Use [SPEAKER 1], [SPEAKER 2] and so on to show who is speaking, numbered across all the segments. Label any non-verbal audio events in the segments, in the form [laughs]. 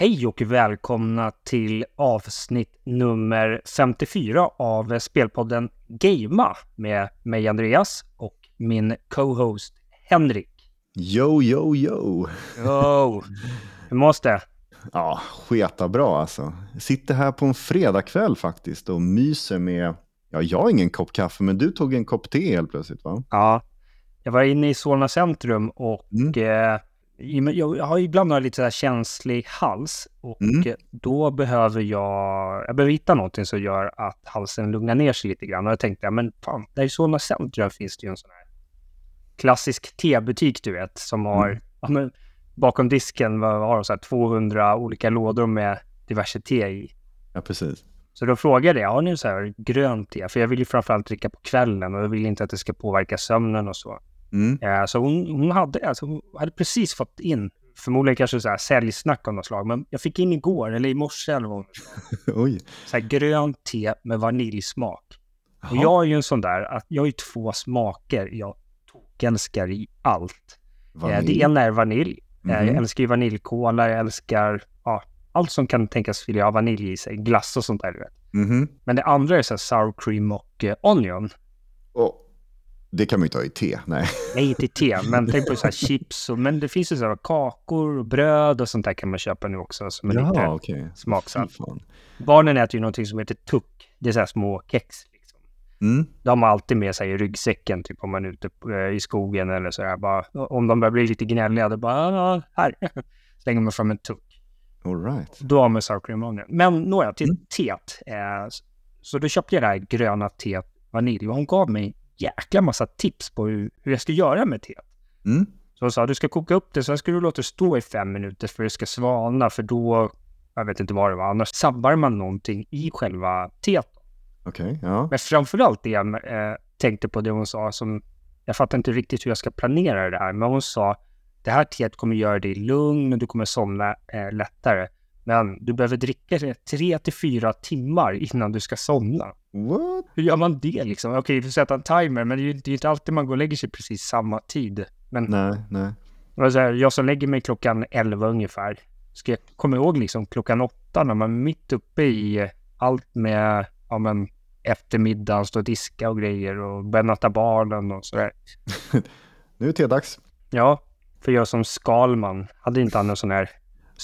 [SPEAKER 1] Hej och välkomna till avsnitt nummer 54 av spelpodden Gamea med mig Andreas och min co-host Henrik.
[SPEAKER 2] Yo, yo, yo!
[SPEAKER 1] Yo! Hur mås det?
[SPEAKER 2] Ja, sketa bra alltså. Jag sitter här på en fredagkväll faktiskt och myser med, ja, jag har ingen kopp kaffe, men du tog en kopp te helt plötsligt va?
[SPEAKER 1] Ja, jag var inne i Solna centrum och mm. eh, jag har ibland lite så här känslig hals och mm. då behöver jag, jag behöver hitta någonting som gör att halsen lugnar ner sig lite grann. Och jag tänkte, ja, men fan, där i Solna centrum finns det ju en sån här klassisk tebutik, du vet, som har, mm. ja, men, bakom disken har de så här 200 olika lådor med diverse te i.
[SPEAKER 2] Ja, precis.
[SPEAKER 1] Så då frågade jag, har ni så här grönt te? För jag vill ju framförallt dricka på kvällen och jag vill inte att det ska påverka sömnen och så. Mm. Ja, så hon, hon, hade, alltså, hon hade precis fått in, förmodligen kanske så här säljsnack av något slag, men jag fick in igår, eller i morse eller vad [laughs]
[SPEAKER 2] Oj.
[SPEAKER 1] Så här grönt te med vaniljsmak. Aha. Och jag är ju en sån där, att jag har ju två smaker jag älskar i allt. Vanilj. Det ena är vanilj. Mm. Jag älskar ju vaniljkola, jag älskar ja, allt som kan tänkas vilja ha vanilj i sig, glass och sånt där. Du vet. Mm. Men det andra är så här sour cream och eh, onion.
[SPEAKER 2] Oh. Det kan man ju ta i te, nej.
[SPEAKER 1] Nej, inte i te, [laughs] men tänk på så här chips och, men det finns ju så här kakor och bröd och sånt där kan man köpa nu också som är Jaha, lite okay. smaksatt. Barnen äter ju någonting som heter tuck, det är så här små kex. Liksom. Mm. De har alltid med sig i ryggsäcken, typ om man är ute eh, i skogen eller så här. Bara, om de börjar bli lite gnälliga, då bara, här, [laughs] slänger man fram en tuck.
[SPEAKER 2] All right.
[SPEAKER 1] Då har man sour cream Men nåja, till mm. teet. Eh, så då köpte jag det här gröna teet vanilj och hon gav mig jäkla massa tips på hur, hur jag ska göra med teet. Mm. Så hon sa, du ska koka upp det, sen ska du låta det stå i fem minuter för det ska svalna, för då, jag vet inte vad det var, annars sabbar man någonting i själva teet.
[SPEAKER 2] Okej, okay, ja.
[SPEAKER 1] Men framförallt det jag eh, tänkte på det hon sa, som jag fattar inte riktigt hur jag ska planera det här, men hon sa, det här teet kommer göra dig lugn och du kommer somna eh, lättare. Men du behöver dricka det tre till fyra timmar innan du ska somna.
[SPEAKER 2] What?
[SPEAKER 1] Hur gör man det liksom? Okej, du får sätta en timer, men det är ju det är inte alltid man går och lägger sig precis samma tid. Men,
[SPEAKER 2] nej, nej.
[SPEAKER 1] Här, jag som lägger mig klockan elva ungefär, ska jag komma ihåg liksom klockan åtta när man är mitt uppe i allt med, ja men, eftermiddagen, stå och diska och grejer och börja barnen och sådär. [laughs]
[SPEAKER 2] nu är det tedags.
[SPEAKER 1] Ja, för jag som Skalman hade inte han en sån här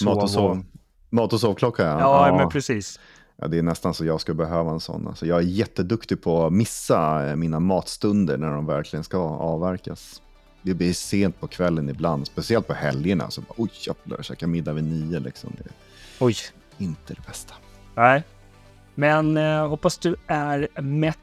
[SPEAKER 2] Mat och sov. Mat och sovklocka,
[SPEAKER 1] ja. Ja, ja. men precis.
[SPEAKER 2] Ja, det är nästan så jag skulle behöva en sån. Alltså, jag är jätteduktig på att missa eh, mina matstunder när de verkligen ska avverkas. Det blir sent på kvällen ibland, speciellt på helgerna. Så bara, oj jävlar, jag käkar middag vid nio liksom. Det är
[SPEAKER 1] oj.
[SPEAKER 2] Inte det bästa.
[SPEAKER 1] Nej, men eh, hoppas du är mätt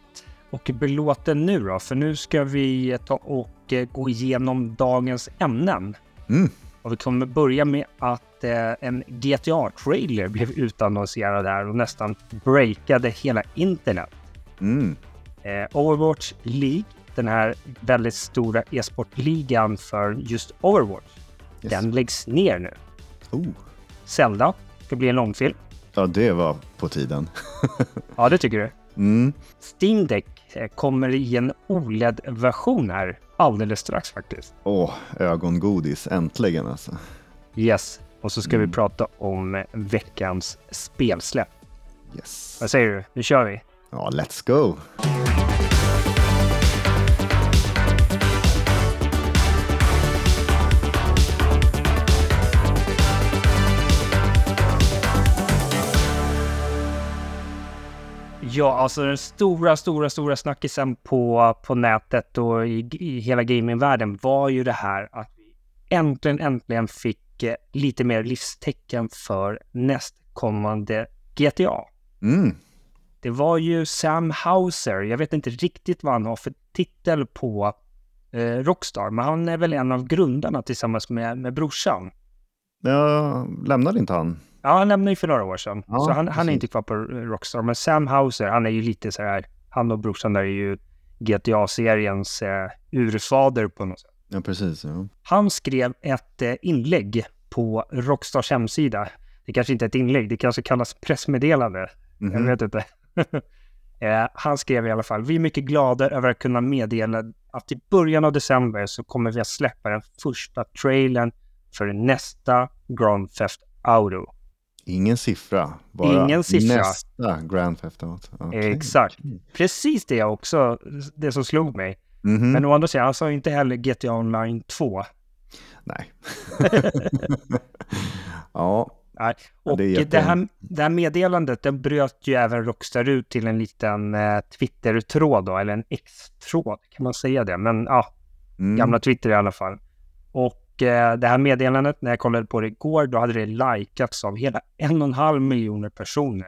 [SPEAKER 1] och belåten nu då, för nu ska vi ta och eh, gå igenom dagens ämnen. Mm. Och vi kommer börja med att eh, en GTA-trailer blev utannonserad här och nästan breakade hela internet. Mm. Eh, Overwatch League, den här väldigt stora e-sportligan för just Overwatch, yes. den läggs ner nu.
[SPEAKER 2] Oh.
[SPEAKER 1] Zelda ska bli en långfilm.
[SPEAKER 2] Ja, det var på tiden. [laughs]
[SPEAKER 1] ja, det tycker du?
[SPEAKER 2] Mm.
[SPEAKER 1] Steam Deck eh, kommer i en OLED-version här alldeles strax faktiskt.
[SPEAKER 2] Åh, ögongodis, äntligen alltså.
[SPEAKER 1] Yes, och så ska mm. vi prata om veckans spelsläpp.
[SPEAKER 2] Yes.
[SPEAKER 1] Vad säger du? Nu kör vi.
[SPEAKER 2] Ja, let's go!
[SPEAKER 1] Ja, alltså den stora, stora, stora snackisen på, på nätet och i, i hela gamingvärlden var ju det här att vi äntligen, äntligen fick eh, lite mer livstecken för nästkommande GTA.
[SPEAKER 2] Mm.
[SPEAKER 1] Det var ju Sam Hauser, jag vet inte riktigt vad han har för titel på eh, Rockstar, men han är väl en av grundarna tillsammans med, med brorsan.
[SPEAKER 2] Ja, lämnade inte han?
[SPEAKER 1] Ja, han lämnade ju för några år sedan. Ja, så han, han, är inte kvar på Rockstar. Men Sam Hauser, han är ju lite så här, han och brorsan där är ju GTA-seriens eh, urfader på något sätt.
[SPEAKER 2] Ja, precis. Ja.
[SPEAKER 1] Han skrev ett eh, inlägg på Rockstars hemsida. Det kanske inte är ett inlägg, det kanske kallas pressmeddelande. Mm -hmm. Jag mhm. vet inte. [laughs] eh, han skrev i alla fall, vi är mycket glada över att kunna meddela att i början av december så kommer vi att släppa den första trailern för nästa Grand Theft Auto.
[SPEAKER 2] Ingen siffra, bara
[SPEAKER 1] Ingen siffra.
[SPEAKER 2] nästa Grand Theft Auto. Okay.
[SPEAKER 1] Exakt. Precis det också, det som slog mig. Mm -hmm. Men å andra sidan, han sa inte heller GTA Online 2. [laughs]
[SPEAKER 2] Nej. ja.
[SPEAKER 1] Nej. Och det, det, här, det här meddelandet, det bröt ju även Rockstar ut till en liten eh, Twitter-tråd då, eller en X-tråd, kan man säga det? Men ja, mm. gamla Twitter i alla fall. Och det här meddelandet, när jag kollade på det igår, då hade det likats av hela en och en halv miljoner personer.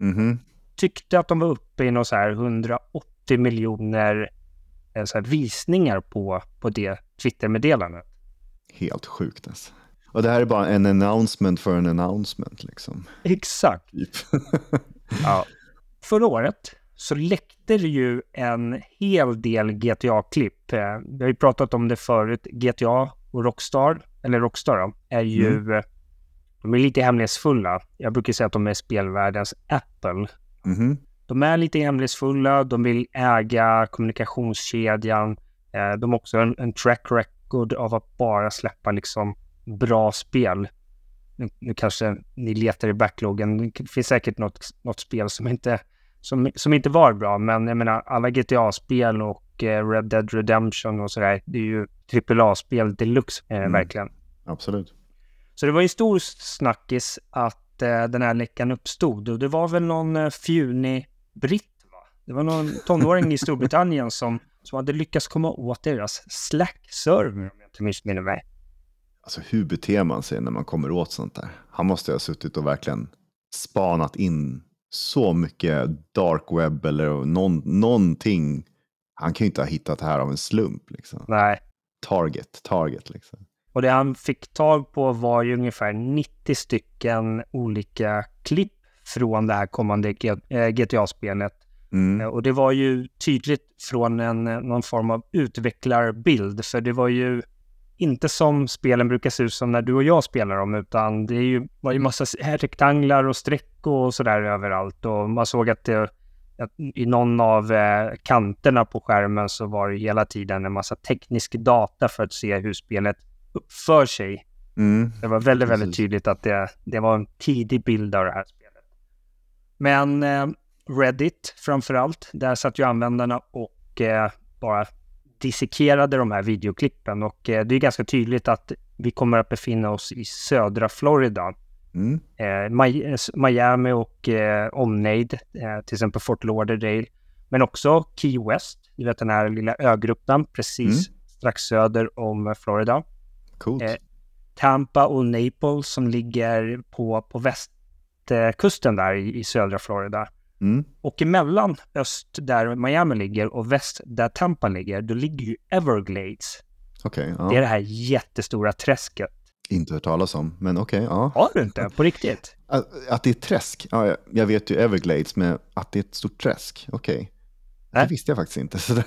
[SPEAKER 2] Mm.
[SPEAKER 1] Tyckte att de var uppe i något så här 180 miljoner eh, så här visningar på, på det Twitter-meddelandet.
[SPEAKER 2] Helt sjukt alltså. Och det här är bara en announcement för en announcement liksom.
[SPEAKER 1] Exakt. Typ. [laughs] ja. Förra året så läckte det ju en hel del GTA-klipp. Eh, vi har ju pratat om det förut. GTA och Rockstar, eller Rockstar då, är ju... Mm. De är lite hemlighetsfulla. Jag brukar säga att de är spelvärldens Apple.
[SPEAKER 2] Mm.
[SPEAKER 1] De är lite hemlighetsfulla, de vill äga kommunikationskedjan. Eh, de har också en, en track record av att bara släppa liksom bra spel. Nu, nu, kanske ni letar i backloggen. Det finns säkert något, något spel som inte, som, som inte var bra, men jag menar alla GTA-spel och eh, Red Dead Redemption och sådär, det är ju AAA-spel deluxe, eh, mm. verkligen.
[SPEAKER 2] Absolut.
[SPEAKER 1] Så det var ju stor snackis att eh, den här läckan uppstod och det var väl någon fjunig britt, va? Det var någon tonåring i Storbritannien [laughs] som, som hade lyckats komma åt deras Slack-server, om jag inte missminner mig.
[SPEAKER 2] Alltså hur beter man sig när man kommer åt sånt där? Han måste ha suttit och verkligen spanat in så mycket dark web eller någon, någonting. Han kan ju inte ha hittat det här av en slump. Liksom.
[SPEAKER 1] Nej.
[SPEAKER 2] Target, target liksom.
[SPEAKER 1] Och det han fick tag på var ju ungefär 90 stycken olika klipp från det här kommande GTA-spelet. Eh, mm. Eh, och det var ju tydligt från en, någon form av utvecklarbild, för det var ju inte som spelen brukar se ut som när du och jag spelar dem, utan det är ju, var ju massa rektanglar och streck och sådär överallt. Och man såg att, det, i någon av eh, kanterna på skärmen så var det hela tiden en massa teknisk data för att se hur spelet uppför sig.
[SPEAKER 2] Mm.
[SPEAKER 1] Det var väldigt, väldigt tydligt att det, det var en tidig bild av det här spelet. Men eh, Reddit framför allt, där satt ju användarna och eh, bara dissekerade de här videoklippen och det är ganska tydligt att vi kommer att befinna oss i södra Florida.
[SPEAKER 2] Mm.
[SPEAKER 1] Eh, Miami och eh, omnejd, eh, till exempel Fort Lauderdale, men också Key West, du vet den här lilla ögruppen precis mm. strax söder om Florida.
[SPEAKER 2] Coolt. Eh,
[SPEAKER 1] Tampa och Naples som ligger på, på västkusten där i, i södra Florida.
[SPEAKER 2] Mm.
[SPEAKER 1] Och emellan öst där Miami ligger och väst där Tampa ligger, då ligger ju Everglades.
[SPEAKER 2] Okay, ja.
[SPEAKER 1] Det är det här jättestora träsket.
[SPEAKER 2] Inte hört talas om, men okej. Okay, ja.
[SPEAKER 1] Har du inte? På riktigt?
[SPEAKER 2] Att, att det är träsk? Ja, jag vet ju Everglades, men att det är ett stort träsk? Okej. Okay. Det visste jag faktiskt inte. [laughs]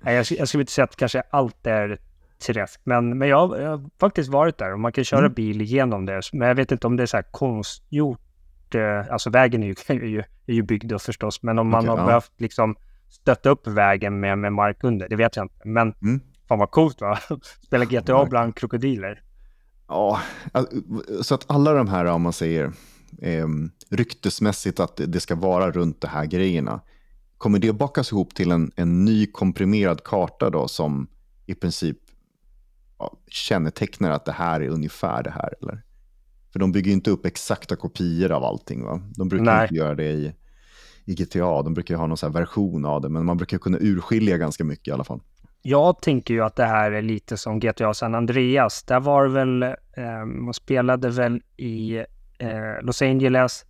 [SPEAKER 1] Nej, jag, jag skulle inte säga att kanske allt är träsk, men, men jag, jag har faktiskt varit där och man kan köra mm. bil igenom det. Men jag vet inte om det är så här konstgjort eh, alltså vägen är ju, [laughs] är ju, är ju byggd då förstås, men om man okay, har ja. behövt liksom stötta upp vägen med, med mark under, det vet jag inte. Men mm. fan vad coolt va? [laughs] Spela GTA bland krokodiler.
[SPEAKER 2] Ja, så att alla de här, om man säger eh, ryktesmässigt att det ska vara runt de här grejerna, kommer det bakas ihop till en, en ny komprimerad karta då som i princip ja, kännetecknar att det här är ungefär det här? Eller? För de bygger inte upp exakta kopior av allting. Va? De brukar Nej. inte göra det i, i GTA. De brukar ha någon version av det, men man brukar kunna urskilja ganska mycket i alla fall.
[SPEAKER 1] Jag tänker ju att det här är lite som GTA San Andreas. Där var det väl, eh, man spelade väl i eh, Los Angeles,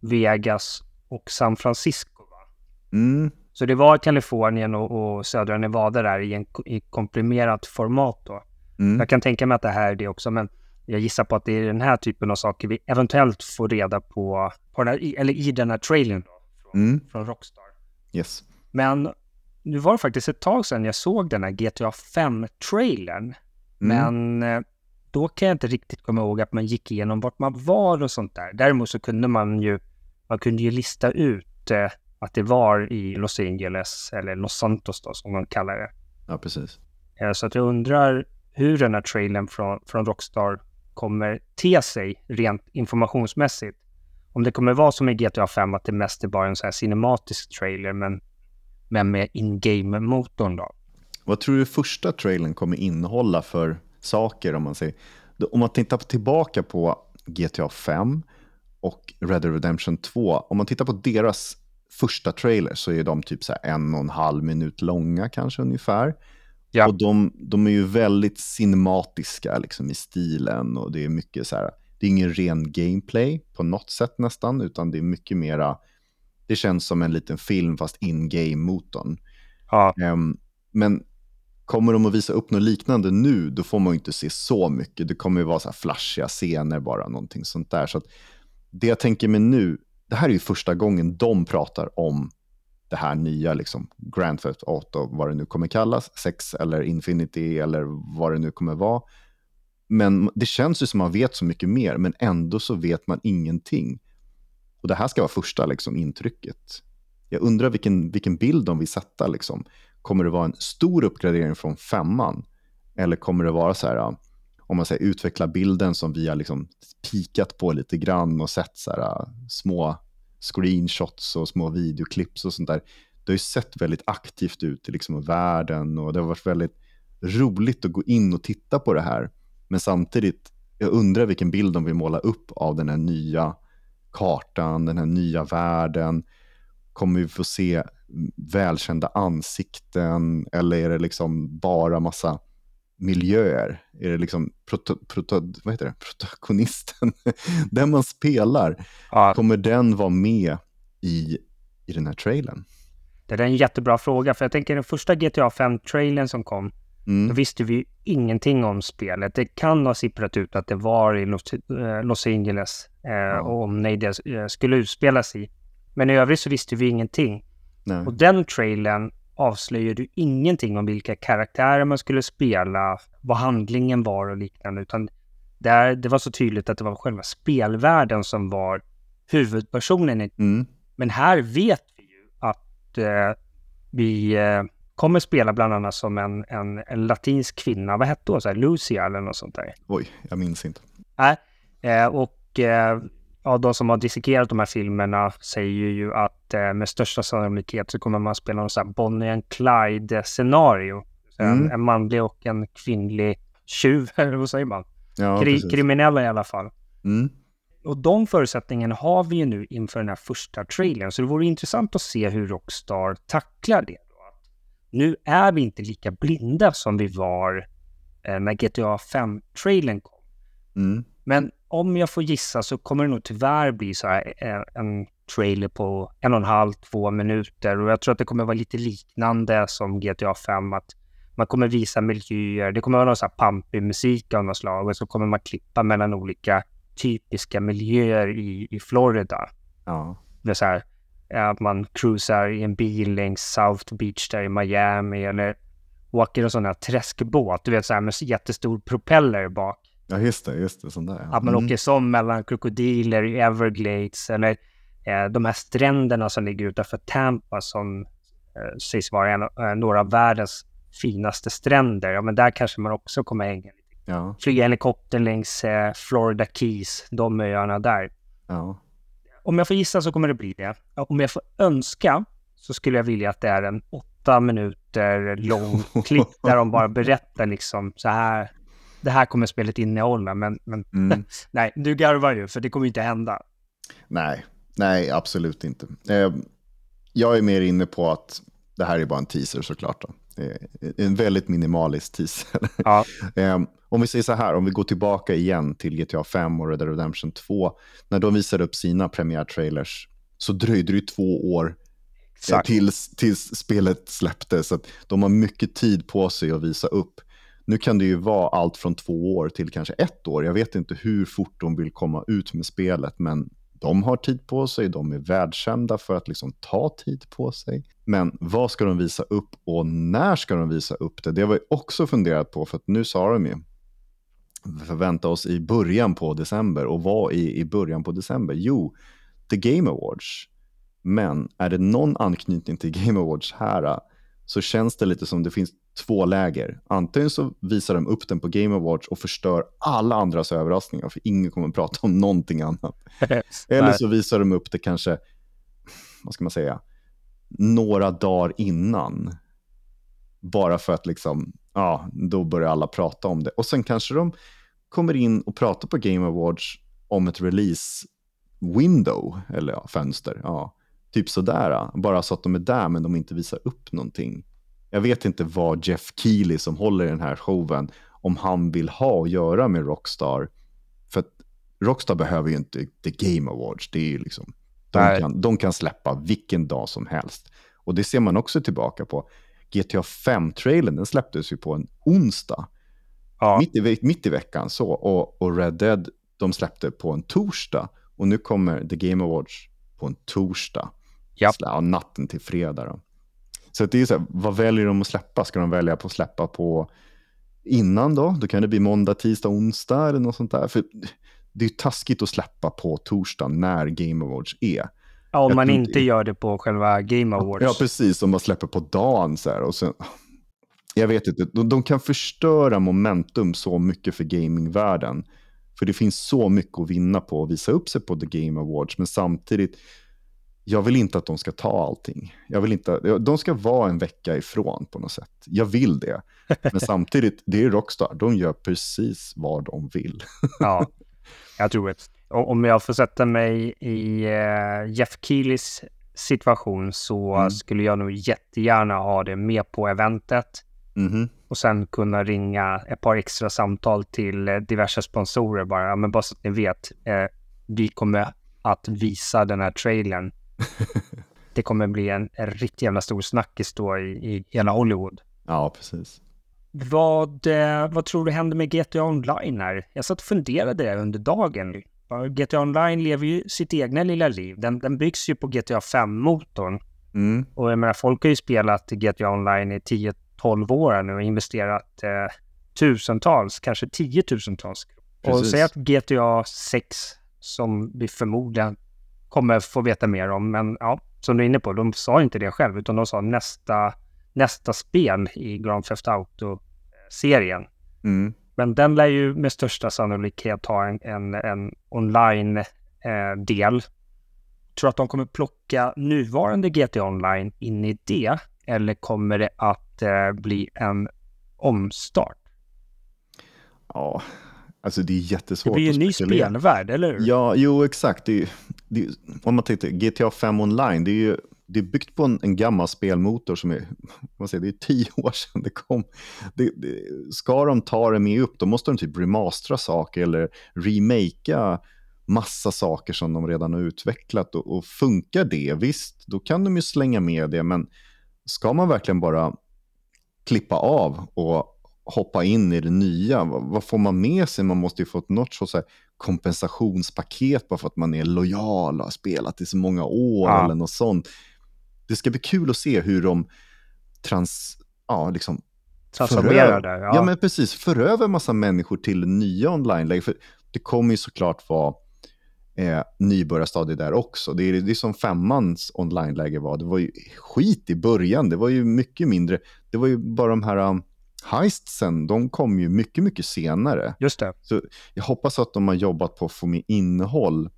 [SPEAKER 1] Vegas och San Francisco. Va?
[SPEAKER 2] Mm.
[SPEAKER 1] Så det var Kalifornien och, och södra Nevada där i, en, i komprimerat format då. Mm. Jag kan tänka mig att det här är det också, men jag gissar på att det är den här typen av saker vi eventuellt får reda på, på här, eller i den här trailern då, från, mm. från Rockstar.
[SPEAKER 2] Yes.
[SPEAKER 1] Men nu var det faktiskt ett tag sedan jag såg den här GTA 5-trailern. Mm. Men eh, då kan jag inte riktigt komma ihåg att man gick igenom vart man var och sånt där. Däremot så kunde man ju, man kunde ju lista ut eh, att det var i Los Angeles, eller Los Santos då, som man kallar det.
[SPEAKER 2] Ja, precis.
[SPEAKER 1] Eh, så att jag undrar hur den här trailern från, från Rockstar kommer te sig rent informationsmässigt. Om det kommer vara som i GTA 5 att det mest är bara en så här cinematisk trailer men, men med in-game-motorn då.
[SPEAKER 2] Vad tror du första trailern kommer innehålla för saker om man säger? Om man tittar tillbaka på GTA 5 och Red Dead Redemption 2, om man tittar på deras första trailer så är de typ så en och en halv minut långa kanske ungefär. Ja. Och de, de är ju väldigt cinematiska liksom, i stilen och det är mycket så här, det är ingen ren gameplay på något sätt nästan, utan det är mycket mera, det känns som en liten film fast in-game-motorn. Ja. Um, men kommer de att visa upp något liknande nu, då får man inte se så mycket. Det kommer ju vara så här flashiga scener bara, någonting sånt där. Så det jag tänker mig nu, det här är ju första gången de pratar om det här nya, liksom, Grand Theft Auto, vad det nu kommer kallas, sex eller Infinity eller vad det nu kommer vara. Men det känns ju som man vet så mycket mer, men ändå så vet man ingenting. Och det här ska vara första liksom, intrycket. Jag undrar vilken, vilken bild de vill sätta. Liksom. Kommer det vara en stor uppgradering från femman? Eller kommer det vara så här, äh, om man säger utveckla bilden som vi har liksom pikat på lite grann och sett så här, äh, små screenshots och små videoklipp och sånt där. Det har ju sett väldigt aktivt ut i liksom världen och det har varit väldigt roligt att gå in och titta på det här. Men samtidigt, jag undrar vilken bild de vill måla upp av den här nya kartan, den här nya världen. Kommer vi få se välkända ansikten eller är det liksom bara massa miljöer? Är det liksom proto, proto, vad heter det? protagonisten, [laughs] den man spelar, ja. kommer den vara med i, i den här trailern?
[SPEAKER 1] Det är en jättebra fråga, för jag tänker den första GTA 5-trailern som kom, mm. då visste vi ingenting om spelet. Det kan ha sipprat ut att det var i Los, eh, Los Angeles eh, ja. och om det eh, skulle utspelas i. Men i övrigt så visste vi ingenting. Nej. Och den trailern avslöjade ingenting om vilka karaktärer man skulle spela, vad handlingen var och liknande, utan där, det var så tydligt att det var själva spelvärlden som var huvudpersonen. Mm. Men här vet vi ju att eh, vi eh, kommer spela bland annat som en, en, en latinsk kvinna. Vad hette hon? Så här, Lucia eller något sånt där?
[SPEAKER 2] Oj, jag minns inte.
[SPEAKER 1] Nej, äh, och äh, ja, de som har dissekerat de här filmerna säger ju att eh, med största sannolikhet så kommer man spela någon sån här Bonnie and Clyde-scenario. Mm. En, en, manlig och en kvinnlig tjuv, [laughs] eller vad säger man? Ja, Kri kriminella i alla fall. Mm. Och de förutsättningarna har vi ju nu inför den här första trailern, så det vore intressant att se hur Rockstar tacklar det. Nu är vi inte lika blinda som vi var eh, när GTA 5-trailern kom. Mm. Men om jag får gissa så kommer det nog tyvärr bli så här eh, en trailer på en och en halv, två minuter. Och jag tror att det kommer vara lite liknande som GTA 5. Att man kommer visa miljöer. Det kommer vara någon så här pampig musik av något slag. Och så kommer man klippa mellan olika typiska miljöer i, i Florida. Ja. Det är så här, att man cruisar i en bil längs South Beach där i Miami. Eller åker en sån här träskbåt. Du vet så här med jättestor propeller bak.
[SPEAKER 2] Ja, just det. Just det sån där,
[SPEAKER 1] ja. Att man mm. åker som mellan krokodiler i Everglades eller eh, de här stränderna som ligger utanför Tampa som eh, sägs vara en, eh, några av världens finaste stränder. Ja, men där kanske man också kommer hänga. Ja. Flyga helikopter längs eh, Florida Keys, de öarna där. Ja. Om jag får gissa så kommer det bli det. Om jag får önska så skulle jag vilja att det är en åtta minuter lång [laughs] klipp där de bara berättar liksom så här det här kommer spelet innehålla, men, men [laughs] mm. nej, du garvar ju, för det kommer inte hända.
[SPEAKER 2] Nej, nej, absolut inte. Eh, jag är mer inne på att det här är bara en teaser såklart. Då. En väldigt minimalisk teaser. Ja. [laughs] eh, om vi säger så här, om vi går tillbaka igen till GTA 5 och Red Dead Redemption 2. När de visade upp sina premiärtrailers så dröjde det två år eh, tills, tills spelet släpptes. Så de har mycket tid på sig att visa upp nu kan det ju vara allt från två år till kanske ett år. Jag vet inte hur fort de vill komma ut med spelet, men de har tid på sig, de är världskända för att liksom ta tid på sig. Men vad ska de visa upp och när ska de visa upp det? Det har vi också funderat på, för att nu sa de ju förvänta oss i början på december. Och vad i, i början på december? Jo, The Game Awards. Men är det någon anknytning till [laughs] Game Awards här så känns det lite som det finns två läger. Antingen så visar de upp den på Game Awards och förstör alla andras överraskningar, för ingen kommer att prata om någonting annat. [laughs] Eller så visar de upp det kanske, vad ska man säga, några dagar innan. Bara för att liksom, ja, då börjar alla prata om det. Och sen kanske de kommer in och pratar på Game Awards om ett release window, eller ja, fönster. Ja. Typ sådär, bara så att de är där men de inte visar upp någonting. Jag vet inte vad Jeff Keely som håller i den här showen, om han vill ha att göra med Rockstar. För att Rockstar behöver ju inte The Game Awards, det är ju liksom, de kan, de kan släppa vilken dag som helst. Och det ser man också tillbaka på. GTA 5-trailern, den släpptes ju på en onsdag. Ja. Mitt, i, mitt i veckan så. Och, och Red Dead, de släppte på en torsdag. Och nu kommer The Game Awards på en torsdag. Yep. Ja, natten till fredag. Då. Så det är så här, vad väljer de att släppa? Ska de välja på att släppa på innan då? Då kan det bli måndag, tisdag, onsdag eller något sånt där. För det är taskigt att släppa på torsdag när Game Awards är.
[SPEAKER 1] Ja, om man inte gör det på själva Game Awards.
[SPEAKER 2] Ja, precis. Om man släpper på dagen så här. Och sen, jag vet inte, de, de kan förstöra momentum så mycket för gamingvärlden. För det finns så mycket att vinna på att visa upp sig på The Game Awards. Men samtidigt, jag vill inte att de ska ta allting. Jag vill inte, de ska vara en vecka ifrån på något sätt. Jag vill det. [laughs] Men samtidigt, det är Rockstar. De gör precis vad de vill.
[SPEAKER 1] ja, [laughs] jag tror det. Om jag får sätta mig i uh, Jeff Keelys situation så mm. skulle jag nog jättegärna ha det med på eventet. Mm. Och sen kunna ringa ett par extra samtal till eh, diverse sponsorer bara. Men bara så att ni vet, eh, vi kommer att visa den här trailern. [laughs] det kommer bli en, en riktigt jävla stor snackis då i, i hela Hollywood.
[SPEAKER 2] Ja, precis.
[SPEAKER 1] Vad, eh, vad tror du händer med GTA Online här? Jag satt och funderade under dagen. GTA Online lever ju sitt egna lilla liv. Den, den byggs ju på GTA 5-motorn. Mm. Och jag menar, folk har ju spelat GTA Online i 10 12 år nu och investerat eh, tusentals, kanske tiotusentals. Precis. Och säg att GTA 6, som vi förmodligen kommer få veta mer om, men ja, som du är inne på, de sa inte det själv, utan de sa nästa, nästa spel i Grand Theft Auto-serien. Mm. Men den lär ju med största sannolikhet ha en, en, en online-del. Eh, Tror att de kommer plocka nuvarande GTA Online in i det? Eller kommer det att eh, bli en omstart?
[SPEAKER 2] Ja, alltså det är jättesvårt
[SPEAKER 1] Det blir ju en ny spelvärld, eller hur?
[SPEAKER 2] Ja, jo exakt. Det, det, om man tittar, GTA 5 online, det är ju det är byggt på en, en gammal spelmotor som är, [laughs] man säger, det är tio år sedan det kom. Det, det, ska de ta det med upp, då måste de typ remastera saker eller remakea massa saker som de redan har utvecklat. Och, och funkar det, visst, då kan de ju slänga med det, men ska man verkligen bara klippa av och hoppa in i det nya? Vad får man med sig? Man måste ju få ett något här kompensationspaket bara för att man är lojal och har spelat i så många år ja. eller något sånt. Det ska bli kul att se hur de trans, ja, liksom
[SPEAKER 1] transformerar det. Ja.
[SPEAKER 2] ja, men precis. För över massa människor till nya online-läge. För det kommer ju såklart vara eh, nybörjarstadie där också. Det är, det är som femmans online-läge var. Det var ju skit i början. Det var ju mycket mindre. Det var ju bara de här um, heistsen, de kom ju mycket, mycket senare.
[SPEAKER 1] Just det.
[SPEAKER 2] Så jag hoppas att de har jobbat på att få med innehåll,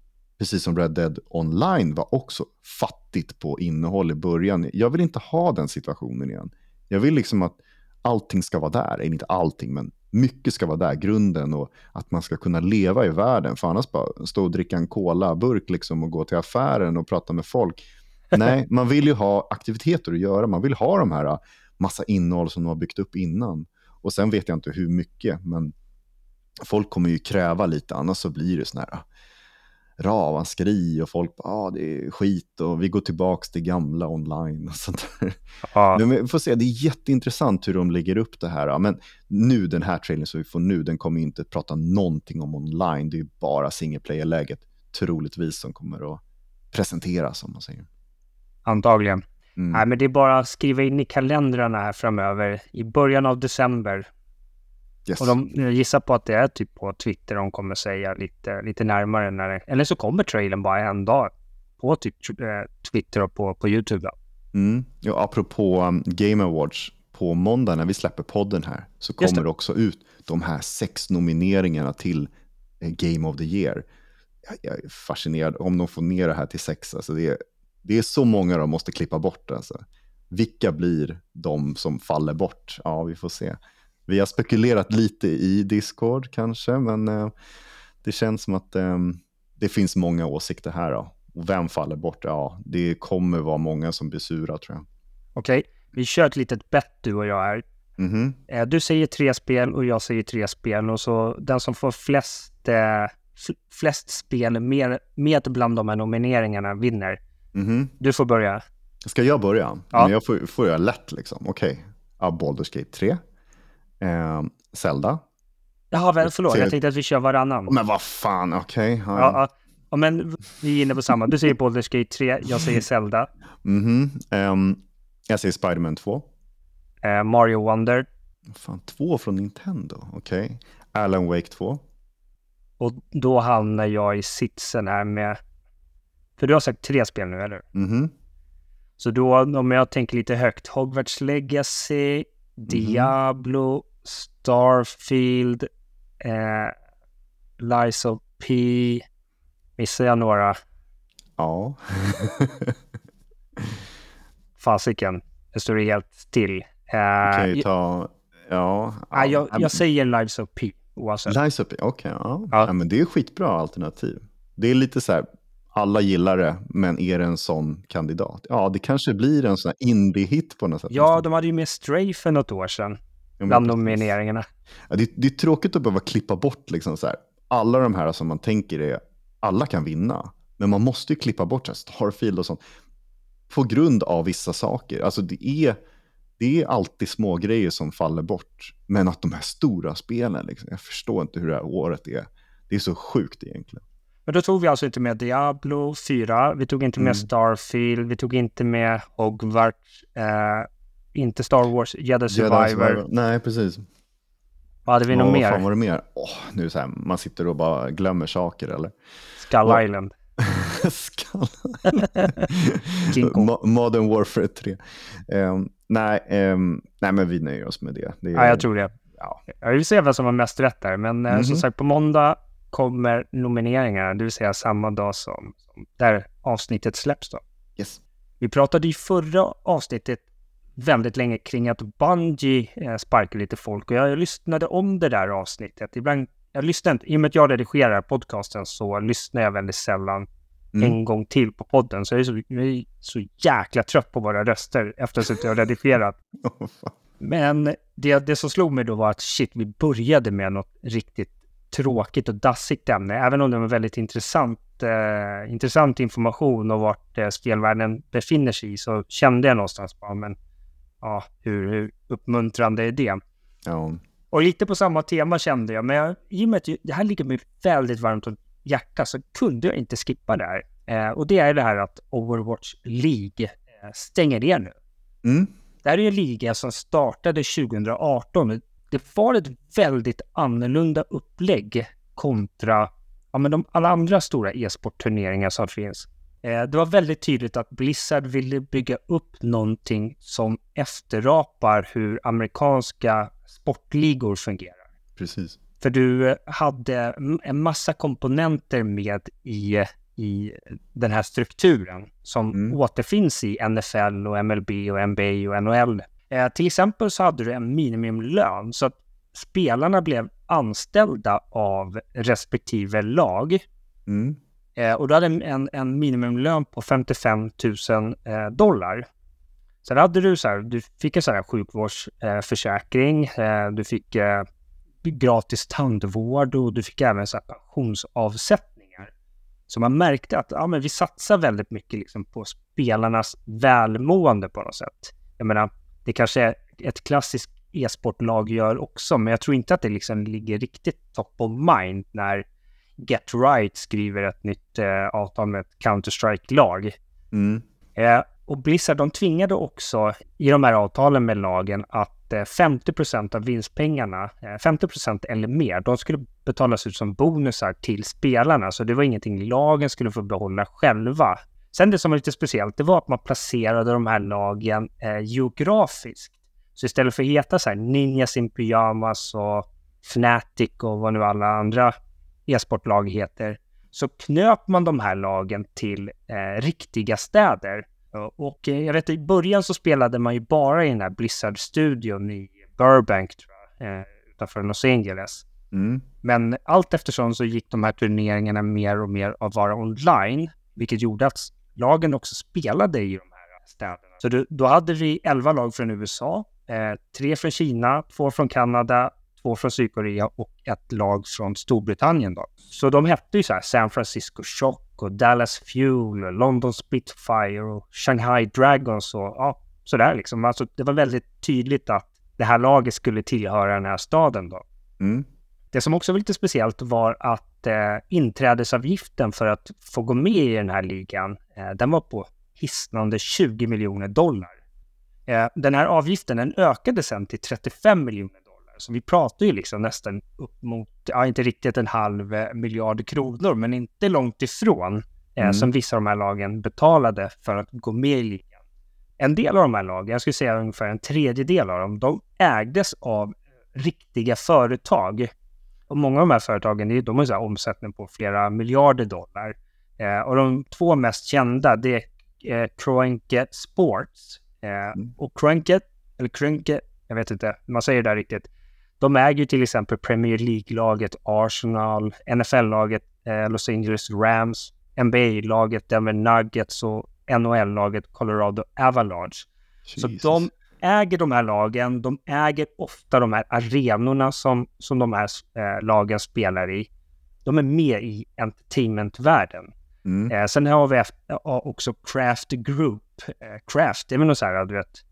[SPEAKER 2] precis som Red Dead Online var också fattigt på innehåll i början. Jag vill inte ha den situationen igen. Jag vill liksom att allting ska vara där, inte allting, men mycket ska vara där, grunden och att man ska kunna leva i världen. För annars bara stå och dricka en cola-burk liksom och gå till affären och prata med folk. [laughs] Nej, man vill ju ha aktiviteter att göra. Man vill ha de här äh, massa innehåll som de har byggt upp innan. Och sen vet jag inte hur mycket, men folk kommer ju kräva lite, annars så blir det sån här ravaskri och folk bara, ah, det är skit och vi går tillbaka till gamla online och sånt där. Ja. [laughs] Men vi får se, det är jätteintressant hur de lägger upp det här. Men nu, den här trailern som vi får nu, den kommer inte prata någonting om online. Det är bara single player-läget, troligtvis, som kommer att presenteras, om man säger.
[SPEAKER 1] Antagligen. Mm. Nej, men det är bara att skriva in i kalendrarna här framöver. I början av december Yes. Och de gissar på att det är typ på Twitter de kommer säga lite, lite närmare. När det, eller så kommer trailern bara en dag på typ, eh, Twitter och på, på YouTube.
[SPEAKER 2] Mm. Ja, apropå um, Game Awards. på måndag när vi släpper podden här så kommer det. också ut de här sex nomineringarna till eh, Game of the Year. Jag är fascinerad om de får ner det här till sex. Alltså det, är, det är så många de måste klippa bort. Alltså. Vilka blir de som faller bort? Ja, vi får se. Vi har spekulerat lite i Discord kanske, men eh, det känns som att eh, det finns många åsikter här. Då. Och vem faller bort? Ja, det kommer vara många som blir sura tror jag.
[SPEAKER 1] Okej, okay. vi kör ett litet bett du och jag här. Mm -hmm. Du säger tre spel och jag säger tre spel och så den som får flest, eh, flest spel med, med bland de här nomineringarna vinner. Mm -hmm. Du får börja.
[SPEAKER 2] Ska jag börja? Ja. Men jag får, får jag lätt liksom. Okej. Okay. Ja, Baldur's Gate 3. Eh, Zelda.
[SPEAKER 1] Jaha, väl, förlåt. Jag tänkte att vi kör varannan.
[SPEAKER 2] Men vad fan, okej. Okay.
[SPEAKER 1] Ja, ja. ja, men vi är inne på samma. Du säger Baldur's Gate 3, jag säger Zelda.
[SPEAKER 2] Mm -hmm. um, jag säger Spiderman 2.
[SPEAKER 1] Uh, Mario Wonder.
[SPEAKER 2] Fan, två från Nintendo, okej. Okay. Alan Wake 2.
[SPEAKER 1] Och då hamnar jag i sitsen här med... För du har sagt tre spel nu, eller?
[SPEAKER 2] Mm
[SPEAKER 1] så då, om jag tänker lite högt, Hogwarts Legacy, mm. Diablo, Starfield, eh, Lies of P. Missar jag några?
[SPEAKER 2] Ja. [laughs]
[SPEAKER 1] Fasiken, det står helt still.
[SPEAKER 2] Eh, kan ju ta, ja.
[SPEAKER 1] ja jag, jag säger Lives of P
[SPEAKER 2] oavsett. Lives of P, okej. Okay, ja. ja. men det är skitbra alternativ. Det är lite så här, alla gillar det, men är det en sån kandidat? Ja, det kanske blir en sån här indie-hit på något sätt.
[SPEAKER 1] Ja, de hade ju med Stray för något år sedan, ja, bland nomineringarna.
[SPEAKER 2] Ja, det, det, är tråkigt att behöva klippa bort liksom så här. alla de här som man tänker är, alla kan vinna. Men man måste ju klippa bort här, Starfield och sånt. På grund av vissa saker. Alltså det är, det är alltid små grejer som faller bort. Men att de här stora spelen, liksom, jag förstår inte hur det här året är. Det är så sjukt egentligen.
[SPEAKER 1] Men då tog vi alltså inte med Diablo 4, vi tog inte med mm. Starfield, vi tog inte med Hogwarts, eh, inte Star Wars, Jedi Survivor. Survivor.
[SPEAKER 2] Nej, precis.
[SPEAKER 1] Vad hade vi nog mer?
[SPEAKER 2] Vad var det mer? Oh, nu så här, man sitter och bara glömmer saker eller?
[SPEAKER 1] Skull oh. Island. [laughs]
[SPEAKER 2] Skull [laughs] Modern Warfare 3. Um, ehm, nej, um, nej, men vi nöjer oss med det. det
[SPEAKER 1] är... Ja, jag tror det. Ja. Jag vill se vem som har mest rätt där, men mm -hmm. som sagt på måndag kommer nomineringarna, det vill säga samma dag som, som där avsnittet släpps. Då.
[SPEAKER 2] Yes.
[SPEAKER 1] Vi pratade i förra avsnittet väldigt länge kring att Bungie eh, sparkar lite folk och jag, lyssnade om det där avsnittet. Ibland, jag lyssnar inte, i och med att jag redigerar podcasten så lyssnar jag väldigt sällan mm. en gång till på podden. Så jag är så, jag är så jäkla trött på våra röster efter att jag har redigerat. [laughs] Men det, det som slog mig då var att shit, vi började med något riktigt tråkigt och dassigt ämne, även om det var väldigt intressant, eh, intressant information och vart eh, spelvärlden befinner sig i, så kände jag någonstans bara, men ja, hur, hur uppmuntrande är det?
[SPEAKER 2] Ja.
[SPEAKER 1] Och lite på samma tema kände jag, men jag, i och med att det här ligger mig väldigt varmt om hjärtat så kunde jag inte skippa det här. Eh, och det är det här att Overwatch League eh, stänger ner nu.
[SPEAKER 2] Mm.
[SPEAKER 1] Det här är en liga som startade 2018 det var ett väldigt annorlunda upplägg kontra ja, men de, alla andra stora e-sportturneringar som finns. Eh, det var väldigt tydligt att Blizzard ville bygga upp någonting som efterapar hur amerikanska sportligor fungerar.
[SPEAKER 2] Precis.
[SPEAKER 1] För du eh, hade en massa komponenter med i, i den här strukturen som mm. återfinns i NFL och MLB och NBA och NHL Eh, till exempel så hade du en minimumlön så att spelarna blev anställda av respektive lag.
[SPEAKER 2] Mm.
[SPEAKER 1] Eh, och du hade en, en minimumlön på 55 000 eh, dollar. Sen hade du så här, du fick en så här sjukvårdsförsäkring, eh, eh, du fick eh, gratis tandvård och du fick även så här pensionsavsättningar. Så man märkte att ja, men vi satsar väldigt mycket liksom på spelarnas välmående på något sätt. Jag menar, det kanske är ett klassiskt e-sportlag gör också, men jag tror inte att det liksom ligger riktigt top of mind när Get Right skriver ett nytt eh, avtal med ett Counter-Strike-lag.
[SPEAKER 2] Mm.
[SPEAKER 1] Eh, och Blizzard, de tvingade också i de här avtalen med lagen att eh, 50% av vinstpengarna, 50 eh, eller mer, de skulle betalas ut som bonusar till spelarna. Så det var ingenting lagen skulle få behålla själva. Sen det som var lite speciellt, det var att man placerade de här lagen eh, geografiskt. Så istället för att heta så här Ninjas in Pyjamas och Fnatic och vad nu alla andra e-sportlag heter, så knöp man de här lagen till eh, riktiga städer. Och eh, jag vet i början så spelade man ju bara i den här Blizzard-studion i Burbank, tror jag, eh, utanför Los Angeles. Mm. Men allt eftersom så gick de här turneringarna mer och mer att vara online, vilket gjorde att lagen också spelade i de här städerna. Så då, då hade vi elva lag från USA, eh, tre från Kina, två från Kanada, två från Sydkorea och ett lag från Storbritannien. Då. Så de hette ju så här San Francisco Shock och Dallas Fuel, och London Spitfire och Shanghai Dragons och ja, sådär liksom. Alltså det var väldigt tydligt att det här laget skulle tillhöra den här staden då. Mm. Det som också var lite speciellt var att eh, inträdesavgiften för att få gå med i den här ligan, eh, den var på hisnande 20 miljoner dollar. Eh, den här avgiften den ökade sen till 35 miljoner. Så vi pratar ju liksom nästan upp mot, ja inte riktigt en halv eh, miljard kronor, men inte långt ifrån eh, mm. som vissa av de här lagen betalade för att gå med i ligan. En del av de här lagen, jag skulle säga ungefär en tredjedel av dem, de ägdes av riktiga företag och många av de här företagen, de har så omsättning på flera miljarder dollar. Eh, och de två mest kända, det är eh, Kroenke Sports. Eh, mm. Och Kroenke, eller Kroenke, jag vet inte, man säger det där riktigt. De äger till exempel Premier League-laget Arsenal, NFL-laget eh, Los Angeles Rams, NBA-laget Denver Nuggets och NHL-laget Colorado Avalanche. Jesus. Så de äger de här lagen, de äger ofta de här arenorna som, som de här eh, lagen spelar i. De är med i entertainmentvärlden. Mm. Eh, sen har vi efter, också Craft Group. Eh, Craft, det är väl något så här, du vet,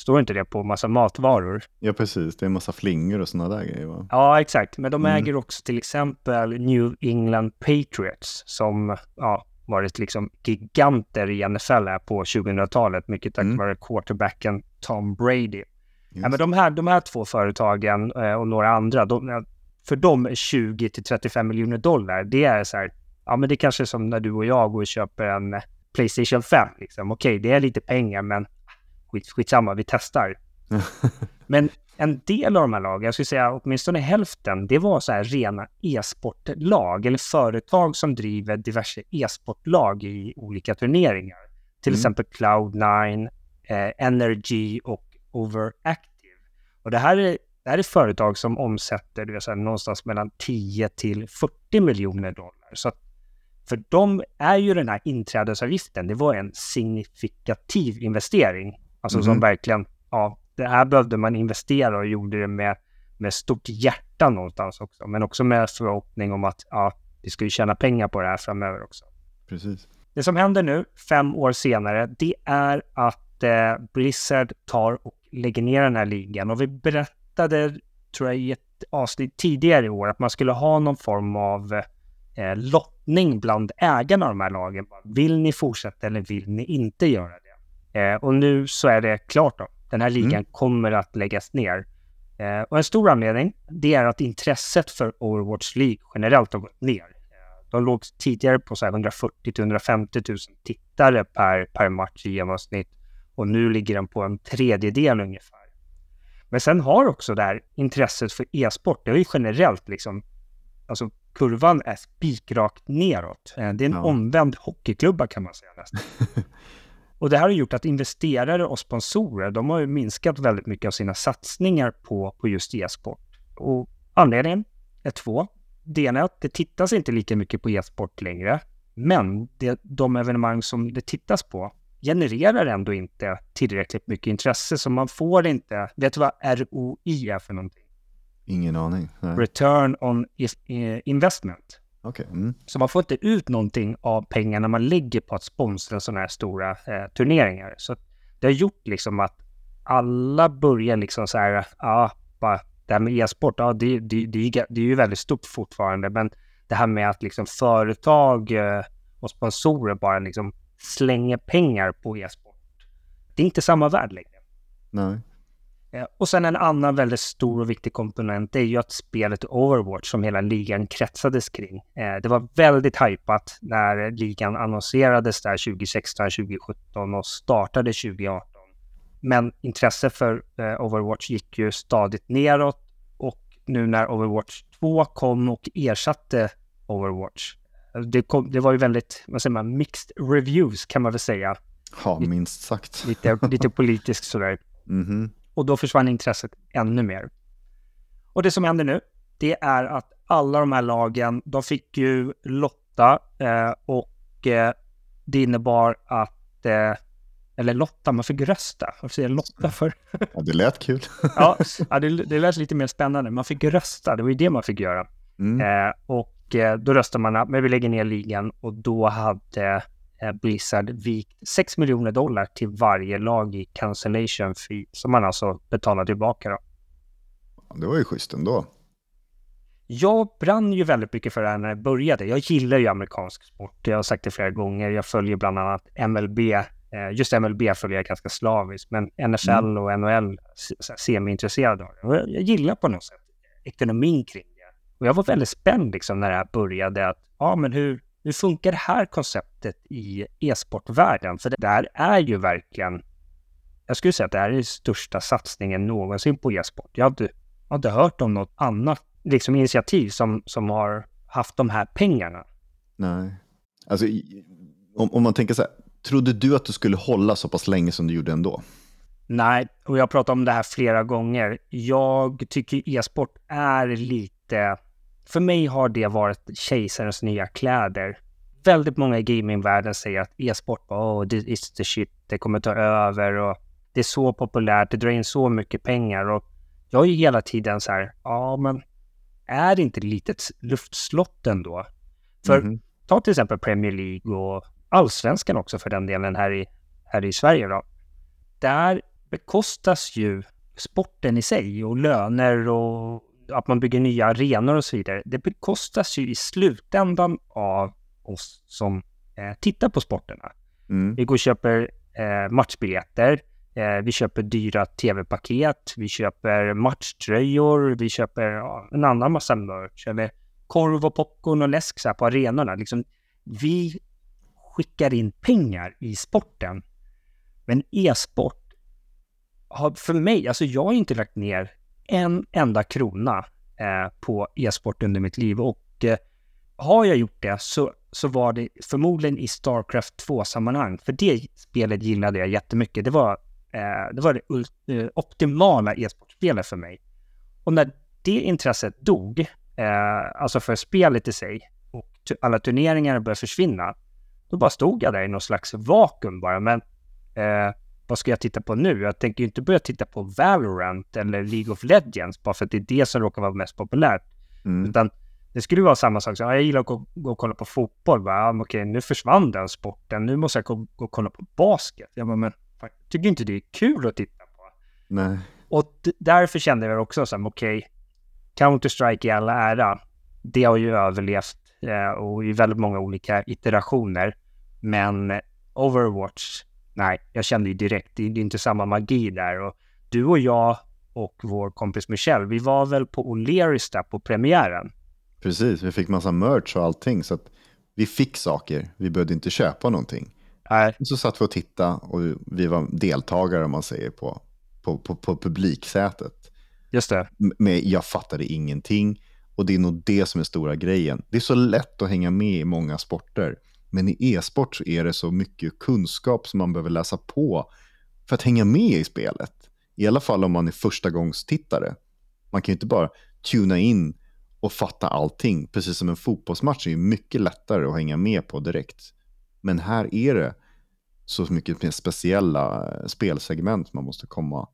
[SPEAKER 1] står inte det på massa matvaror?
[SPEAKER 2] Ja, precis. Det är en massa flingor och sådana där grejer, va?
[SPEAKER 1] Ja, exakt. Men de mm. äger också till exempel New England Patriots som, ja, varit liksom giganter i NFL här på 2000-talet, mycket tack mm. vare quarterbacken Tom Brady. Ja, men de, här, de här två företagen eh, och några andra, de, för dem är 20 till 35 miljoner dollar, det är så här, ja men det är kanske som när du och jag går och köper en Playstation 5. Liksom. Okej, okay, det är lite pengar, men skit, skitsamma, vi testar. [laughs] men en del av de här lagen, jag skulle säga åtminstone hälften, det var så här rena e-sportlag eller företag som driver diverse e-sportlag i olika turneringar. Till mm. exempel Cloud9, eh, Energy och Overactive. Och det här är, det här är företag som omsätter det vill någonstans mellan 10 till 40 miljoner dollar. Så att för dem är ju den här inträdesavgiften, det var en signifikativ investering. Alltså mm. som verkligen, ja, det här behövde man investera och gjorde det med, med stort hjärta någonstans också. Men också med förhoppning om att ja, vi ska ju tjäna pengar på det här framöver också.
[SPEAKER 2] Precis.
[SPEAKER 1] Det som händer nu, fem år senare, det är att eh, Blizzard tar och lägger ner den här ligan. Och vi berättade, tror jag, i ett avsnitt tidigare i år att man skulle ha någon form av eh, lottning bland ägarna av de här lagen. Vill ni fortsätta eller vill ni inte göra det? Eh, och nu så är det klart då. Den här ligan mm. kommer att läggas ner. Eh, och en stor anledning, det är att intresset för Overwatch League generellt har gått ner. Eh, de låg tidigare på 140 150 000 tittare per, per match i genomsnitt och nu ligger den på en tredjedel ungefär. Men sen har också det här intresset för e-sport, det är ju generellt liksom, alltså kurvan är spikrakt neråt. Eh, det är en ja. omvänd hockeyklubba kan man säga nästan. [laughs] Och det här har gjort att investerare och sponsorer, de har ju minskat väldigt mycket av sina satsningar på, på just e-sport. Och anledningen är två. Det ena är att det tittas inte lika mycket på e-sport längre. Men det, de evenemang som det tittas på genererar ändå inte tillräckligt mycket intresse, så man får inte... Vet du vad ROI är för någonting?
[SPEAKER 2] Ingen aning.
[SPEAKER 1] Nej. Return on investment.
[SPEAKER 2] Okay. Mm.
[SPEAKER 1] Så man får inte ut någonting av pengarna man lägger på att sponsra sådana här stora eh, turneringar. Så det har gjort liksom att alla börjar liksom så här, ja, bara det här med e-sport, ja, det, det, det, det är ju väldigt stort fortfarande, men det här med att liksom företag eh, och sponsorer bara liksom slänger pengar på e-sport. Det är inte samma värld längre.
[SPEAKER 2] Nej.
[SPEAKER 1] Eh, och sen en annan väldigt stor och viktig komponent är ju att spelet Overwatch som hela ligan kretsades kring. Eh, det var väldigt hypat när ligan annonserades där 2016, 2017 och startade 2018. men intresse för eh, Overwatch gick ju stadigt neråt och nu när Overwatch 2 kom och ersatte Overwatch, det, kom, det var ju väldigt, vad säger man, mixed reviews kan man väl säga.
[SPEAKER 2] Ja, minst sagt.
[SPEAKER 1] Lite, lite politiskt sådär. [laughs]
[SPEAKER 2] Mm -hmm.
[SPEAKER 1] Och då försvann intresset ännu mer. Och det som händer nu, det är att alla de här lagen, de fick ju lotta eh, och eh, det innebar att, eh, eller lotta, man fick rösta. Varför säger jag lotta för?
[SPEAKER 2] Ja, det lät kul. [laughs]
[SPEAKER 1] ja, det, det lät lite mer spännande. Man fick rösta, det var ju det man fick göra. Mm. Eh, och eh, då röstade man, men vi lägger ner ligan och då hade Blizzard vikt 6 miljoner dollar till varje lag i cancellation fee som man alltså betalar tillbaka. Då.
[SPEAKER 2] Det var ju schysst ändå.
[SPEAKER 1] Jag brann ju väldigt mycket för det här när det började. Jag gillar ju amerikansk sport. Jag har sagt det flera gånger. Jag följer bland annat MLB. Eh, just MLB följer jag ganska slaviskt, men NFL mm. och NHL semi-intresserad av det. Jag gillar på något sätt ekonomin kring det. Och jag var väldigt spänd liksom när det här började. Att, ja, men hur, hur funkar det här konceptet i e-sportvärlden? För det där är ju verkligen... Jag skulle säga att det här är den största satsningen någonsin på e-sport. Jag hade, jag hade hört om något annat liksom initiativ som, som har haft de här pengarna.
[SPEAKER 2] Nej. Alltså, om, om man tänker så här, trodde du att du skulle hålla så pass länge som du gjorde ändå?
[SPEAKER 1] Nej, och jag har pratat om det här flera gånger. Jag tycker e-sport är lite... För mig har det varit kejsarens nya kläder. Väldigt många i gamingvärlden säger att e-sport, oh, this the shit, det kommer ta över och det är så populärt, det drar in så mycket pengar och jag är ju hela tiden så här, ja men är det inte lite ett luftslott ändå? För mm. ta till exempel Premier League och allsvenskan också för den delen här i, här i Sverige då. Där bekostas ju sporten i sig och löner och att man bygger nya arenor och så vidare. Det bekostas ju i slutändan av oss som eh, tittar på sporterna. Mm. Vi går och köper eh, matchbiljetter. Eh, vi köper dyra tv-paket, vi köper matchtröjor, vi köper ja, en annan massa merch, eller korv och popcorn och läsk så på arenorna. Liksom, vi skickar in pengar i sporten. Men e-sport har för mig, alltså jag har inte lagt ner en enda krona eh, på e-sport under mitt liv och eh, har jag gjort det så, så var det förmodligen i Starcraft 2-sammanhang. För det spelet gillade jag jättemycket. Det var Eh, det var det eh, optimala e-sportspelet för mig. Och när det intresset dog, eh, alltså för spelet i sig, och alla turneringar började försvinna, då bara stod jag där i någon slags vakuum bara. Men eh, vad ska jag titta på nu? Jag tänker ju inte börja titta på Valorant eller League of Legends bara för att det är det som råkar vara mest populärt. Mm. Utan det skulle vara samma sak. Så, ja, jag gillar att gå, gå och kolla på fotboll. Ja, okej, nu försvann den sporten. Nu måste jag gå, gå och kolla på basket. Jag bara, men tycker inte det är kul att titta på.
[SPEAKER 2] Nej.
[SPEAKER 1] Och därför kände jag också som okej, okay, Counter-Strike i alla ära, det har ju överlevt eh, och i väldigt många olika iterationer. Men Overwatch, nej, jag kände ju direkt, det, är inte samma magi där. Och du och jag och vår kompis Michelle, vi var väl på O'Learys där på premiären.
[SPEAKER 2] Precis, vi fick massa merch och allting. Så att vi fick saker, vi behövde inte köpa någonting.
[SPEAKER 1] Nej.
[SPEAKER 2] Så satt vi och tittade och vi var deltagare om man säger på, på, på, på publiksätet.
[SPEAKER 1] Just det.
[SPEAKER 2] Men jag fattade ingenting och det är nog det som är stora grejen. Det är så lätt att hänga med i många sporter. Men i e-sport så är det så mycket kunskap som man behöver läsa på för att hänga med i spelet. I alla fall om man är första gångs tittare. Man kan ju inte bara tuna in och fatta allting. Precis som en fotbollsmatch är ju mycket lättare att hänga med på direkt. Men här är det så mycket mer speciella eh, spelsegment man måste komma,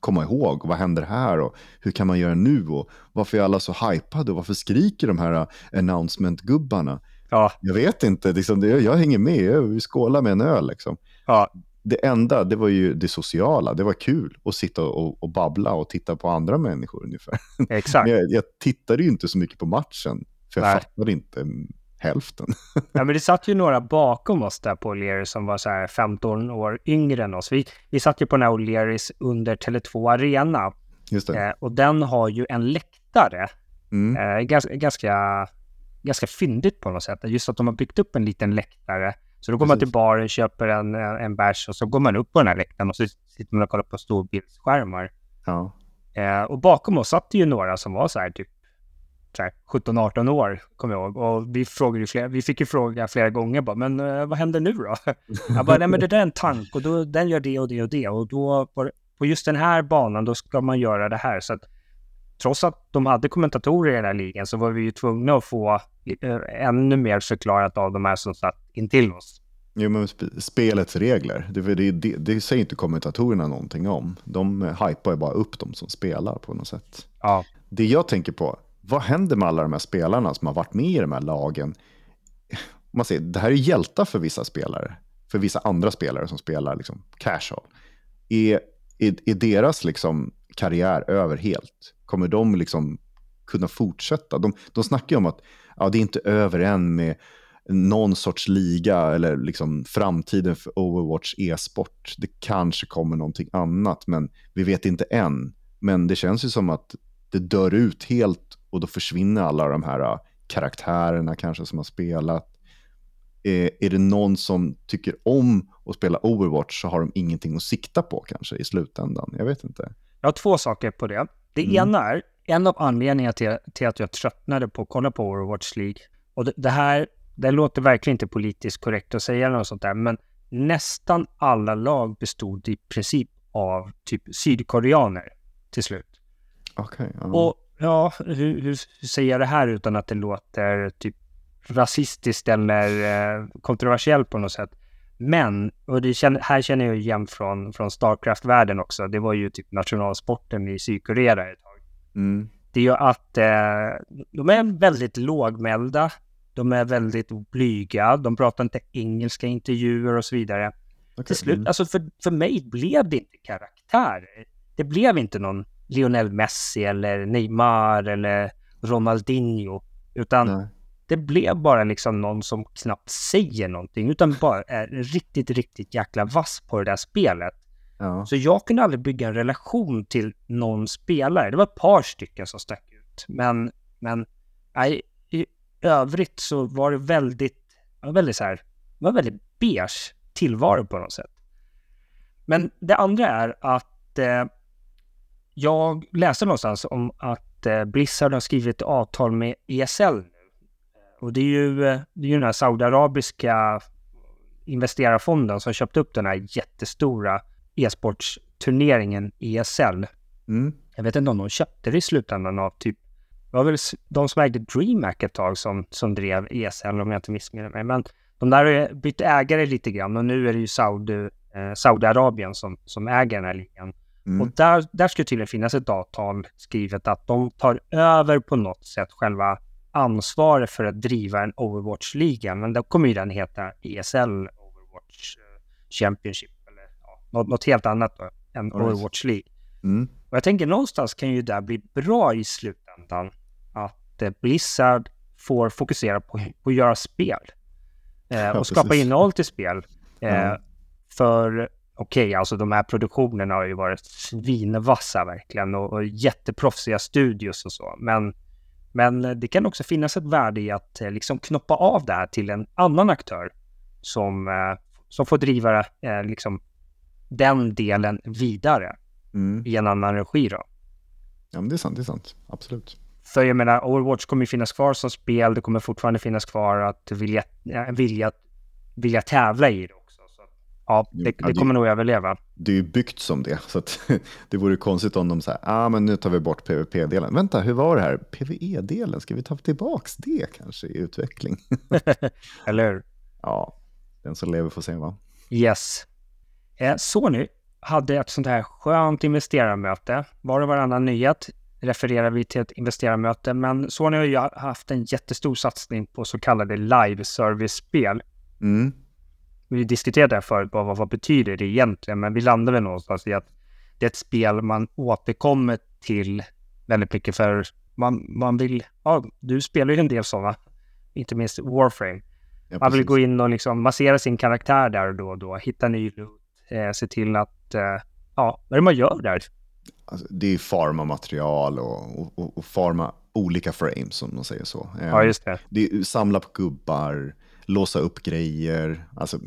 [SPEAKER 2] komma ihåg. Och vad händer här och hur kan man göra nu och varför är alla så hypade och varför skriker de här eh, announcement-gubbarna?
[SPEAKER 1] Ja.
[SPEAKER 2] Jag vet inte, liksom, det, jag hänger med, vi skålar med en öl. Liksom.
[SPEAKER 1] Ja.
[SPEAKER 2] Det enda, det var ju det sociala, det var kul att sitta och, och babbla och titta på andra människor ungefär. [laughs]
[SPEAKER 1] Exakt.
[SPEAKER 2] jag, jag tittade ju inte så mycket på matchen, för jag Nej. fattade inte hälften. [laughs]
[SPEAKER 1] ja, men det satt ju några bakom oss där på O'Learys som var så här 15 år yngre än oss. Vi, vi satt ju på den här O'Learys under Tele2 Arena.
[SPEAKER 2] Just det.
[SPEAKER 1] Eh, och den har ju en läktare.
[SPEAKER 2] Mm.
[SPEAKER 1] Eh, ganska, ganska, ganska fyndigt på något sätt. Just att de har byggt upp en liten läktare Så då går Precis. man till baren, köper en, en bärs och så går man upp på den här läktaren och så sitter man och kollar på storbildsskärmar. Ja. Eh, och bakom oss satt det ju några som var så här typ 17-18 år, kommer jag ihåg. Och vi, frågade flera, vi fick ju fråga flera gånger bara, men uh, vad händer nu då? [laughs] jag bara, nej men det där är en tank och då, den gör det och det och det. Och då, på just den här banan, då ska man göra det här. Så att trots att de hade kommentatorer i den här ligan så var vi ju tvungna att få uh, ännu mer förklarat av de här som satt intill oss.
[SPEAKER 2] Jo, men sp spelets regler, det, det, det, det, säger inte kommentatorerna någonting om. De hypar ju bara upp de som spelar på något sätt. Ja. Det jag tänker på, vad händer med alla de här spelarna som har varit med i de här lagen? Man ser, det här är hjältar för vissa spelare, för vissa andra spelare som spelar liksom casual. Är, är, är deras liksom karriär över helt? Kommer de liksom kunna fortsätta? De, de snackar ju om att ja, det är inte över än med någon sorts liga eller liksom framtiden för Overwatch e-sport. Det kanske kommer någonting annat, men vi vet inte än. Men det känns ju som att det dör ut helt och då försvinner alla de här äh, karaktärerna kanske som har spelat. Är, är det någon som tycker om att spela Overwatch så har de ingenting att sikta på kanske i slutändan. Jag vet inte.
[SPEAKER 1] Jag har två saker på det. Det mm. ena är, en av anledningarna till, till, att jag tröttnade på att kolla på Overwatch League, och det, det här det låter verkligen inte politiskt korrekt att säga något sånt där, men nästan alla lag bestod i princip av typ sydkoreaner till slut.
[SPEAKER 2] Okay,
[SPEAKER 1] um... Och ja, hur, hur, säger jag det här utan att det låter typ rasistiskt eller eh, kontroversiellt på något sätt? Men, och det känner, här känner jag igen från, från Starcraft-världen också, det var ju typ nationalsporten i Sydkorea ett tag. Mm. Det gör att eh, de är väldigt lågmälda, de är väldigt blyga, de pratar inte engelska intervjuer och så vidare. Okay. Till slut, alltså för, för mig blev det inte karaktär. Det blev inte någon Lionel Messi eller Neymar eller Ronaldinho. Utan Nej. Det blev bara liksom någon som knappt säger någonting utan bara är riktigt, riktigt jäkla vass på det där spelet. Ja. Så jag kunde aldrig bygga en relation till någon spelare. Det var ett par stycken som stack ut. Men, men nej, i övrigt så var det väldigt, väldigt så här, var väldigt beige tillvaro på något sätt. Men det andra är att eh, jag läste någonstans om att eh, Blizzard har skrivit avtal med ESL nu. Och det är ju, eh, det är ju den här saudiarabiska investerarfonden som köpt upp den här jättestora e-sportsturneringen ESL. Mm. Jag vet inte om de köpte det i slutändan av typ, det var väl de som ägde DreamHack ett tag som, som drev ESL om jag inte missminner mig. Men de där har bytt ägare lite grann och nu är det ju Saudi, eh, Saudiarabien som, som äger den här ligan. Mm. Och där, där ska tydligen finnas ett avtal skrivet att de tar över på något sätt själva ansvaret för att driva en Overwatch-liga. Men då kommer ju den heta ESL Overwatch eh, Championship eller ja, något, helt annat då, än right. Overwatch League. Mm. Och jag tänker någonstans kan ju det bli bra i slutändan att eh, Blizzard får fokusera på, på att göra spel eh, ja, och skapa innehåll till spel. Eh, mm. För okej, okay, alltså de här produktionerna har ju varit svinvassa verkligen och, och jätteproffsiga studios och så. Men, men det kan också finnas ett värde i att eh, liksom knoppa av det här till en annan aktör som, eh, som får driva eh, liksom den delen vidare mm. i en annan regi då.
[SPEAKER 2] Ja, men det är sant, det är sant. Absolut.
[SPEAKER 1] För jag menar, Overwatch kommer finnas kvar som spel. Det kommer fortfarande finnas kvar att vilja, vilja, vilja tävla i det Ja, det, det kommer nog överleva.
[SPEAKER 2] Det är ju byggt som det, så [laughs] det vore konstigt om de säger, ah, men nu tar vi bort PVP-delen. Vänta, hur var det här? PVE-delen, ska vi ta tillbaka det kanske i utveckling? [laughs] [laughs]
[SPEAKER 1] Eller hur?
[SPEAKER 2] Ja, den som lever får se va?
[SPEAKER 1] Yes. Eh, Sony hade ett sånt här skönt investerarmöte. Var och varannan nyhet refererar vi till ett investerarmöte, men Sony har ju haft en jättestor satsning på så kallade live-service-spel. Mm vi diskuterade det förut, bara vad, vad betyder det egentligen? Men vi landade väl någonstans i att det är ett spel man återkommer till väldigt mycket för man, man vill, ja, du spelar ju en del sådana, inte minst Warframe. Ja, man vill gå in och liksom massera sin karaktär där och då och då, hitta ny loot, eh, se till att, eh, ja, vad är det man gör där?
[SPEAKER 2] Alltså, det är farma material och, och, och farma olika frames, om man säger så.
[SPEAKER 1] Ja, just det.
[SPEAKER 2] det är samla på gubbar, låsa upp grejer. Alltså,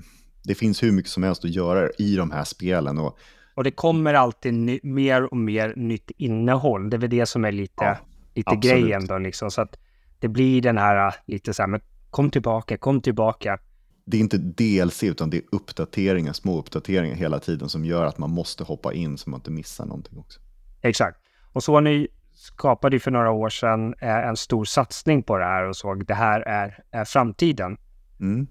[SPEAKER 2] det finns hur mycket som helst att göra i de här spelen. Och,
[SPEAKER 1] och det kommer alltid mer och mer nytt innehåll. Det är väl det som är lite, ja, lite grejen då liksom. Så att det blir den här lite så här, men kom tillbaka, kom tillbaka.
[SPEAKER 2] Det är inte DLC utan det är uppdateringar, små uppdateringar hela tiden som gör att man måste hoppa in så man inte missar någonting också.
[SPEAKER 1] Exakt. Och Sony skapade ju för några år sedan eh, en stor satsning på det här och såg det här är, är framtiden. Mm.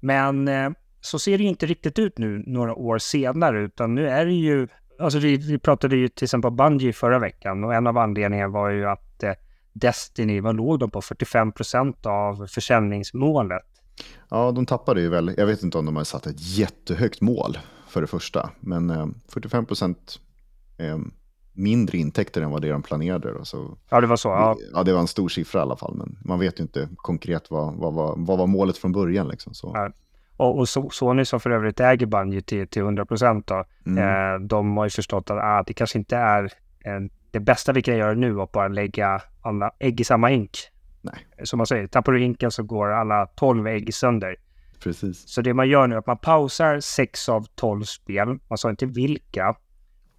[SPEAKER 1] Men eh, så ser det ju inte riktigt ut nu några år senare, utan nu är det ju... Alltså vi, vi pratade ju till exempel Bungie förra veckan och en av anledningarna var ju att eh, Destiny, vad låg de på? 45 procent av försäljningsmålet.
[SPEAKER 2] Ja, de tappade ju väl. Jag vet inte om de har satt ett jättehögt mål för det första, men eh, 45 procent eh, mindre intäkter än vad det de planerade. Då, så,
[SPEAKER 1] ja, det var så. Ja.
[SPEAKER 2] ja, det var en stor siffra i alla fall, men man vet ju inte konkret vad, vad, vad, vad var målet från början. Liksom, så. Ja.
[SPEAKER 1] Och, och Sony som för övrigt äger Bungie till, till 100 procent, mm. eh, de har ju förstått att ah, det kanske inte är eh, det bästa vi kan göra nu att bara lägga alla ägg i samma ink. Nej. Som man säger, tappar du inken så går alla 12 ägg sönder.
[SPEAKER 2] Precis.
[SPEAKER 1] Så det man gör nu är att man pausar 6 av 12 spel. Man sa inte vilka.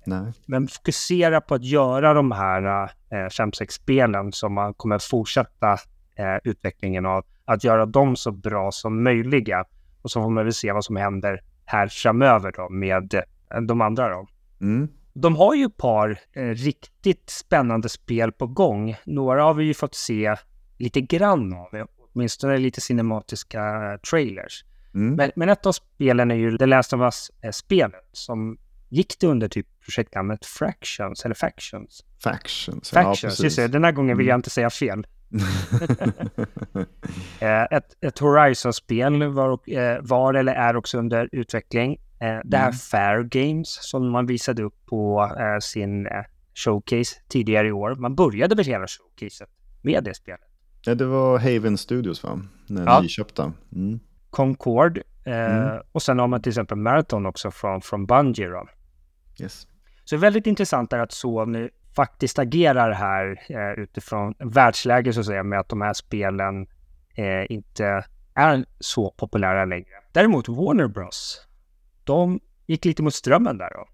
[SPEAKER 2] Nej.
[SPEAKER 1] Men fokusera på att göra de här eh, 6 spelen som man kommer fortsätta eh, utvecklingen av. Att göra dem så bra som möjliga. Och så får man väl se vad som händer här framöver då med eh, de andra då. Mm. De har ju ett par eh, riktigt spännande spel på gång. Några har vi ju fått se lite grann av, åtminstone lite cinematiska eh, trailers. Mm. Men, men, ett av spelen är ju The Last of Us-spelet eh, som gick det under typ projektnamnet Fractions eller Factions?
[SPEAKER 2] Factions,
[SPEAKER 1] Factions, ja, just det. Den här gången vill jag mm. inte säga fel. [laughs] [laughs] Eh, ett, ett Horizon-spel var, var, eller är också under utveckling. Det är mm. Fair Games som man visade upp på sin showcase tidigare i år. Man började väl hela showcaset med det spelet.
[SPEAKER 2] Ja, det var Haven Studios va? Den ja. nyköpta. Mm.
[SPEAKER 1] Concord. Eh, mm. Och sen har man till exempel Marathon också från, från Bungie. Då.
[SPEAKER 2] Yes.
[SPEAKER 1] Så det är väldigt intressant är att Sony faktiskt agerar här eh, utifrån världsläge så att säga med att de här spelen eh, inte är så populära längre. Däremot Warner Bros. De gick lite mot strömmen där då.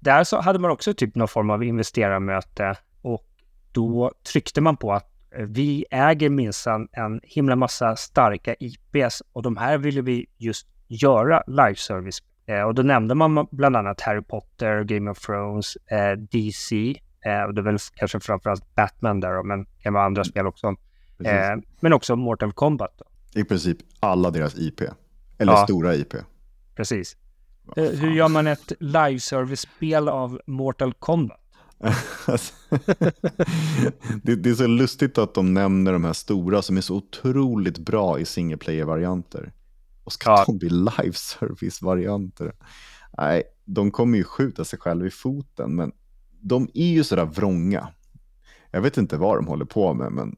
[SPEAKER 1] Där så hade man också typ någon form av investerarmöte och då tryckte man på att eh, vi äger minsann en himla massa starka IPs och de här ville vi just göra live service. Eh, och då nämnde man bland annat Harry Potter, Game of Thrones, eh, DC eh, och det är väl kanske framförallt Batman där, men det kan vara andra spel också. Eh, men också Mortal Kombat. Då.
[SPEAKER 2] I princip alla deras IP, eller ja. stora IP.
[SPEAKER 1] Precis. Eh, hur gör man ett live service-spel av Mortal Kombat? [laughs]
[SPEAKER 2] det, det, är så lustigt att de nämner de här stora som är så otroligt bra i single player-varianter. Och ska ja. de bli live service-varianter? Nej, de kommer ju skjuta sig själva i foten, men de är ju sådär vrånga. Jag vet inte vad de håller på med, men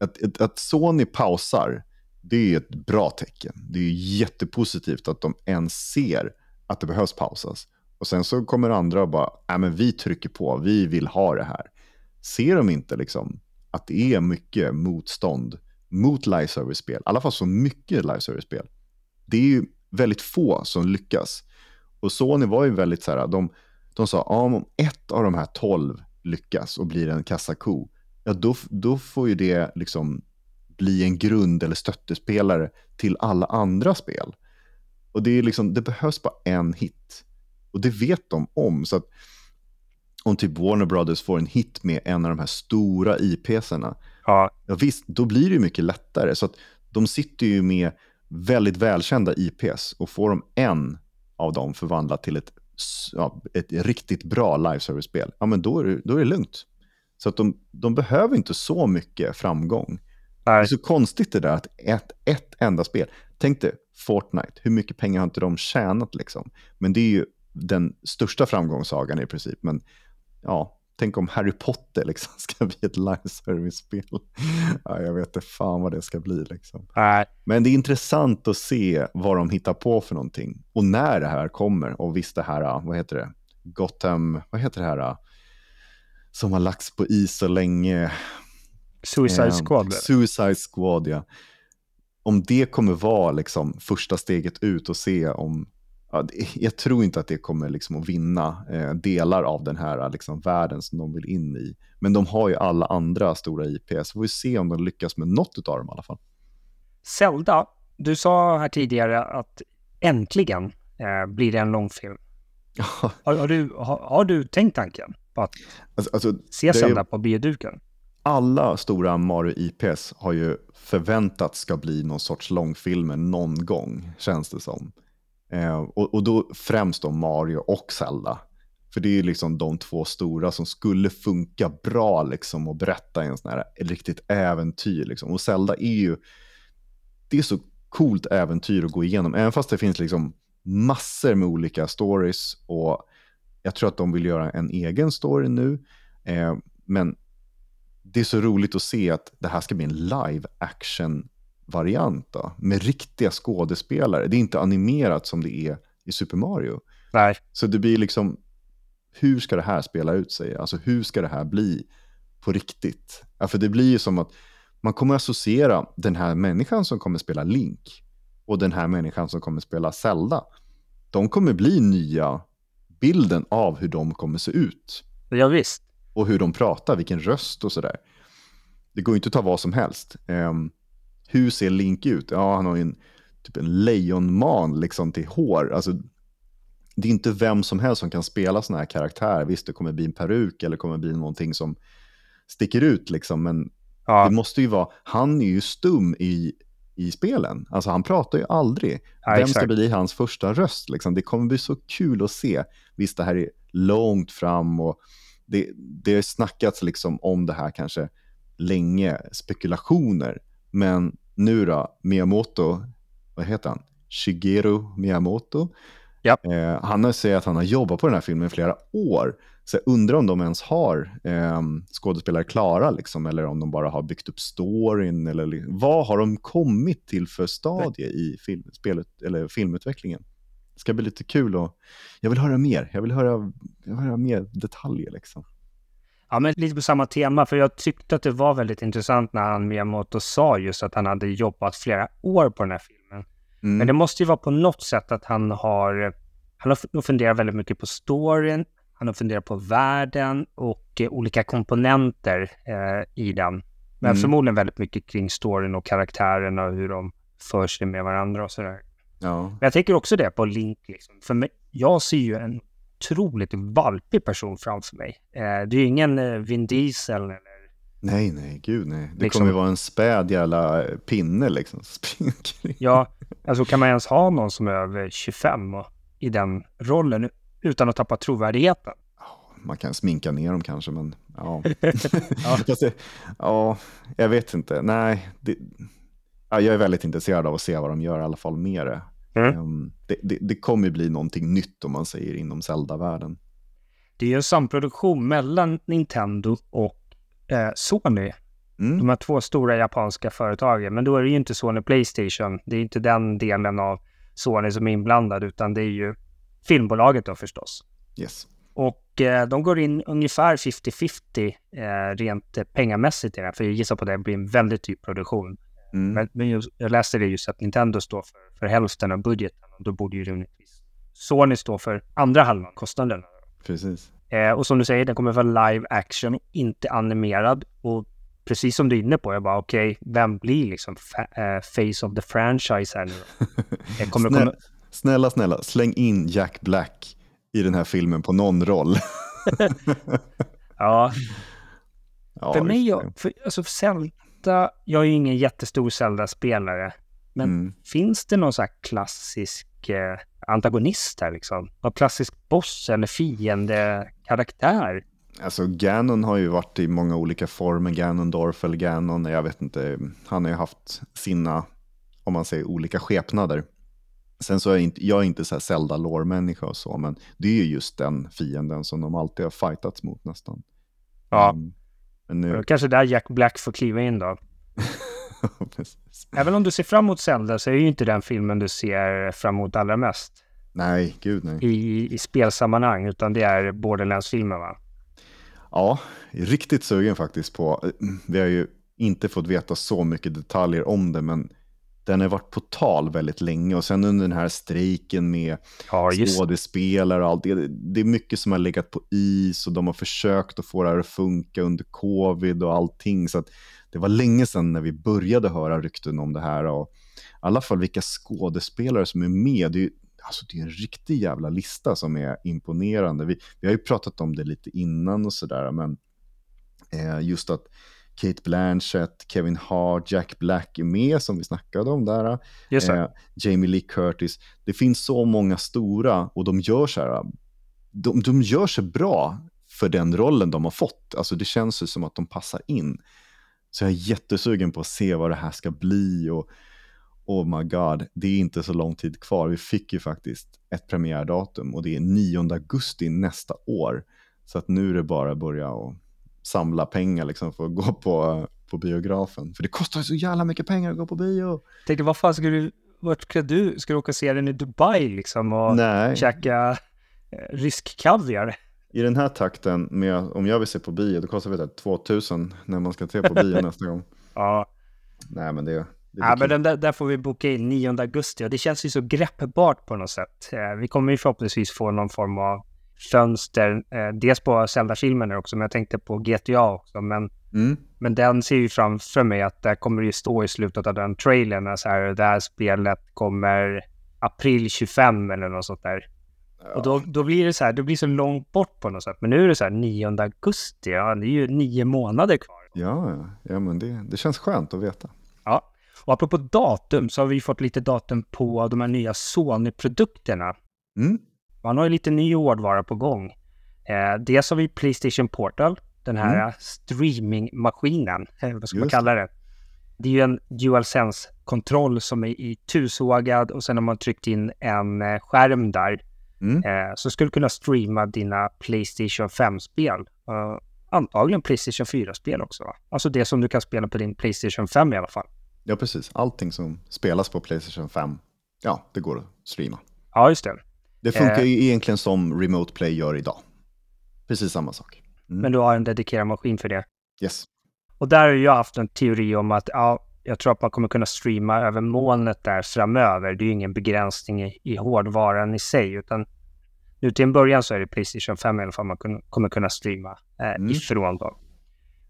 [SPEAKER 2] att, att, att Sony pausar, det är ett bra tecken. Det är jättepositivt att de ens ser att det behövs pausas. Och sen så kommer andra och bara, nej men vi trycker på, vi vill ha det här. Ser de inte liksom att det är mycket motstånd mot live service-spel, i alla fall så mycket live service-spel. Det är ju väldigt få som lyckas. Och Sony var ju väldigt så här, de, de sa, ja, om ett av de här tolv lyckas och blir en kassako, ja då, då får ju det liksom bli en grund eller stöttespelare till alla andra spel. Och det är liksom, det behövs bara en hit. Och det vet de om. Så att om typ Warner Brothers får en hit med en av de här stora IPsarna, ja. ja visst, då blir det ju mycket lättare. Så att de sitter ju med väldigt välkända IPs och får de en av dem förvandlat till ett, ja, ett riktigt bra live service-spel, ja men då är det, då är det lugnt. Så att de, de behöver inte så mycket framgång. Nej. Det är så konstigt det där att ett, ett enda spel, tänk dig Fortnite, hur mycket pengar har inte de tjänat liksom? Men det är ju den största framgångssagan i princip. Men ja, tänk om Harry Potter liksom [laughs] ska bli ett live service-spel. ja, jag vet inte fan vad det ska bli. Liksom.
[SPEAKER 1] Äh.
[SPEAKER 2] Men det är intressant att se vad de hittar på för någonting. Och när det här kommer. Och visst det här, vad heter det? Gotham, vad heter det här? Som har lagts på is så länge.
[SPEAKER 1] Suicide eh, Squad.
[SPEAKER 2] Suicide Squad, ja. om det kommer vara liksom första steget ut och se om ja, [laughs] jag tror inte att det kommer liksom att vinna eh, delar av den här liksom, världen som de vill in i. Men de har ju alla andra stora IPs. Får vi se om de lyckas med något av dem i alla fall.
[SPEAKER 1] Zelda, du sa här tidigare att äntligen eh, blir det en långfilm. [laughs] har, har, du, har, har, du tänkt tanken på att alltså, alltså, se Zelda på bioduken?
[SPEAKER 2] Alla stora Mario IPs har ju förväntats ska bli någon sorts långfilmer någon gång, känns det som. Eh, och, och, då främst då Mario och Zelda. För det är ju liksom de två stora som skulle funka bra liksom att berätta i en sån här riktigt äventyr. Liksom. Och Zelda är ju, det är så coolt äventyr att gå igenom. Även fast det finns liksom massor med olika stories och jag tror att de vill göra en egen story nu. Eh, men det är så roligt att se att det här ska bli en live action variant då, med riktiga skådespelare. Det är inte animerat som det är i Super Mario.
[SPEAKER 1] Nej.
[SPEAKER 2] Så det blir liksom, hur ska det här spela ut sig? Alltså hur ska det här bli på riktigt? Ja, för det blir ju som att man kommer associera den här människan som kommer spela Link och den här människan som kommer spela Zelda. De kommer bli nya bilden av hur de kommer se ut.
[SPEAKER 1] Ja, visst.
[SPEAKER 2] Och hur de pratar, vilken röst och sådär. Det går ju inte att ta vad som helst. Um, hur ser Link ut? Ja, han har ju en, typ en lejonman liksom till hår. Alltså, det är inte vem som helst som kan spela sådana här karaktärer. Visst, det kommer bli en peruk eller kommer bli någonting som sticker ut liksom, men ja. det måste ju vara, han är ju stum i, i spelen. Alltså han pratar ju aldrig. Ja, vem exakt. ska bli hans första röst? Liksom? Det kommer bli så kul att se. Visst, det här är långt fram och det, det har snackats liksom om det här kanske länge, spekulationer. Men nu då, Miyamoto, vad heter han? Shigeru Miyamoto.
[SPEAKER 1] Ja.
[SPEAKER 2] Eh, han har sagt att han har jobbat på den här filmen i flera år. Så jag undrar om de ens har eh, skådespelare klara, liksom, eller om de bara har byggt upp storyn. Eller, vad har de kommit till för stadie i film, spelet, eller filmutvecklingen? Det ska bli lite kul och jag vill höra mer. Jag vill höra, jag vill höra mer detaljer. Liksom.
[SPEAKER 1] Ja, men lite på samma tema, för jag tyckte att det var väldigt intressant när han Miyamoto sa just att han hade jobbat flera år på den här filmen. Mm. Men det måste ju vara på något sätt att han har, han har funderat väldigt mycket på storyn, han har funderat på världen och eh, olika komponenter eh, i den. Men mm. förmodligen väldigt mycket kring storyn och karaktärerna och hur de för sig med varandra och sådär.
[SPEAKER 2] Ja.
[SPEAKER 1] Men jag tänker också det på Link. Liksom. För mig, jag ser ju en otroligt valpig person framför mig. Eh, det är ju ingen eh, Vin Diesel eller...
[SPEAKER 2] Nej, nej, gud nej. Det liksom... kommer ju vara en späd jävla pinne liksom. [laughs]
[SPEAKER 1] ja, alltså kan man ens ha någon som är över 25 och, i den rollen utan att tappa trovärdigheten?
[SPEAKER 2] Man kan sminka ner dem kanske, men ja. [laughs] [laughs] ja. ja, jag vet inte. Nej, det... ja, jag är väldigt intresserad av att se vad de gör i alla fall med det. Mm. Um, det, det, det, kommer bli någonting nytt om man säger inom Zelda-världen.
[SPEAKER 1] Det är en samproduktion mellan Nintendo och eh, Sony. Mm. De här två stora japanska företagen. Men då är det ju inte Sony Playstation. Det är inte den delen av Sony som är inblandad, utan det är ju filmbolaget då förstås.
[SPEAKER 2] Yes.
[SPEAKER 1] Och eh, de går in ungefär 50-50 eh, rent pengamässigt i det. För jag gissar på att det blir en väldigt dyr produktion. Mm. Men, men just, jag läste det just att Nintendo står för, för hälften av budgeten. Och då borde ju rimligtvis Sony stå för andra halvan kostnaden.
[SPEAKER 2] Precis.
[SPEAKER 1] Eh, och som du säger, den kommer vara live action inte animerad. Och precis som du är inne på, jag bara okej, okay, vem blir liksom fa äh, face of the franchise här nu?
[SPEAKER 2] Jag [laughs] kommer, snälla, kommer... snälla, snälla, släng in Jack Black i den här filmen på någon roll. [laughs] [laughs]
[SPEAKER 1] ja. ja. För mig, för, alltså för Zelda, jag är ju ingen jättestor Zelda-spelare, men mm. finns det någon så här klassisk eh, antagonist här liksom? Någon klassisk boss eller fiende-karaktär?
[SPEAKER 2] Alltså Ganon har ju varit i många olika former, Ganondorf eller Ganon, jag vet inte, han har ju haft sina, om man säger olika skepnader. Sen så är jag inte, jag är inte så här zelda lore-människa och så, men det är ju just den fienden som de alltid har fightats mot nästan.
[SPEAKER 1] Ja. Um, men nu... Kanske där Jack Black får kliva in då. [laughs] Även om du ser fram emot Zelda så är ju inte den filmen du ser fram emot allra mest.
[SPEAKER 2] Nej, gud nej.
[SPEAKER 1] I, i spelsammanhang, utan det är Borderlands-filmen va?
[SPEAKER 2] Ja, riktigt sugen faktiskt på. Vi har ju inte fått veta så mycket detaljer om det, men den har varit på tal väldigt länge och sen under den här strejken med ja, skådespelare och allt det, det är mycket som har legat på is och de har försökt att få det här att funka under covid och allting. Så det var länge sedan när vi började höra rykten om det här och i alla fall vilka skådespelare som är med. Det är, alltså det är en riktig jävla lista som är imponerande. Vi, vi har ju pratat om det lite innan och sådär, men eh, just att Kate Blanchett, Kevin Hart, Jack Black är med som vi snackade om där.
[SPEAKER 1] Yes, eh,
[SPEAKER 2] Jamie Lee Curtis. Det finns så många stora och de gör så här, de, de gör sig bra för den rollen de har fått. Alltså det känns ju som att de passar in. Så jag är jättesugen på att se vad det här ska bli och oh my god, det är inte så lång tid kvar. Vi fick ju faktiskt ett premiärdatum och det är 9 augusti nästa år. Så att nu är det bara att börja och samla pengar liksom för att gå på, på biografen. För det kostar så jävla mycket pengar att gå på bio.
[SPEAKER 1] Tänkte, vad fan ska du, vart ska du, ska du åka och se den i Dubai liksom och Nej. käka eh, rysk kaviar?
[SPEAKER 2] I den här takten, med, om jag vill se på bio, då kostar det 2000 när man ska se på bio [laughs] nästa gång.
[SPEAKER 1] Ja.
[SPEAKER 2] Nej, men det,
[SPEAKER 1] Ja, men den där, där, får vi boka in 9 augusti och det känns ju så greppbart på något sätt. Eh, vi kommer ju förhoppningsvis få någon form av fönster, eh, dels på Zelda-filmen också, men jag tänkte på GTA också. Men, mm. men den ser ju framför mig att där kommer det ju stå i slutet av den trailern, så här, det här spelet kommer april 25 eller något sånt där. Ja. Och då, då blir det så här, det blir så långt bort på något sätt. Men nu är det så här 9 augusti, ja, det är ju nio månader kvar.
[SPEAKER 2] Ja, ja men det, det känns skönt att veta.
[SPEAKER 1] Ja, och apropå datum så har vi fått lite datum på de här nya Sony-produkterna. Mm. Man har ju lite ny hårdvara på gång. Eh, dels har vi Playstation Portal, den här mm. streamingmaskinen, eh, vad ska Just. man kalla det? Det är ju en DualSense-kontroll som är i tusågad och sen har man tryckt in en eh, skärm där. Mm. Eh, så skulle du kunna streama dina Playstation 5-spel. Uh, antagligen Playstation 4-spel också. Va? Alltså det som du kan spela på din Playstation 5 i alla fall.
[SPEAKER 2] Ja, precis. Allting som spelas på Playstation 5, ja, det går att streama.
[SPEAKER 1] Ja, just det.
[SPEAKER 2] Det funkar ju eh, egentligen som Remote Play gör idag. Precis samma sak.
[SPEAKER 1] Mm. Men du har en dedikerad maskin för det?
[SPEAKER 2] Yes.
[SPEAKER 1] Och där har jag haft en teori om att ja, jag tror att man kommer kunna streama över molnet där framöver. Det är ju ingen begränsning i, i hårdvaran i sig, utan nu till en början så är det Playstation 5 i alla fall man kun, kommer kunna streama eh, mm. ifrån då.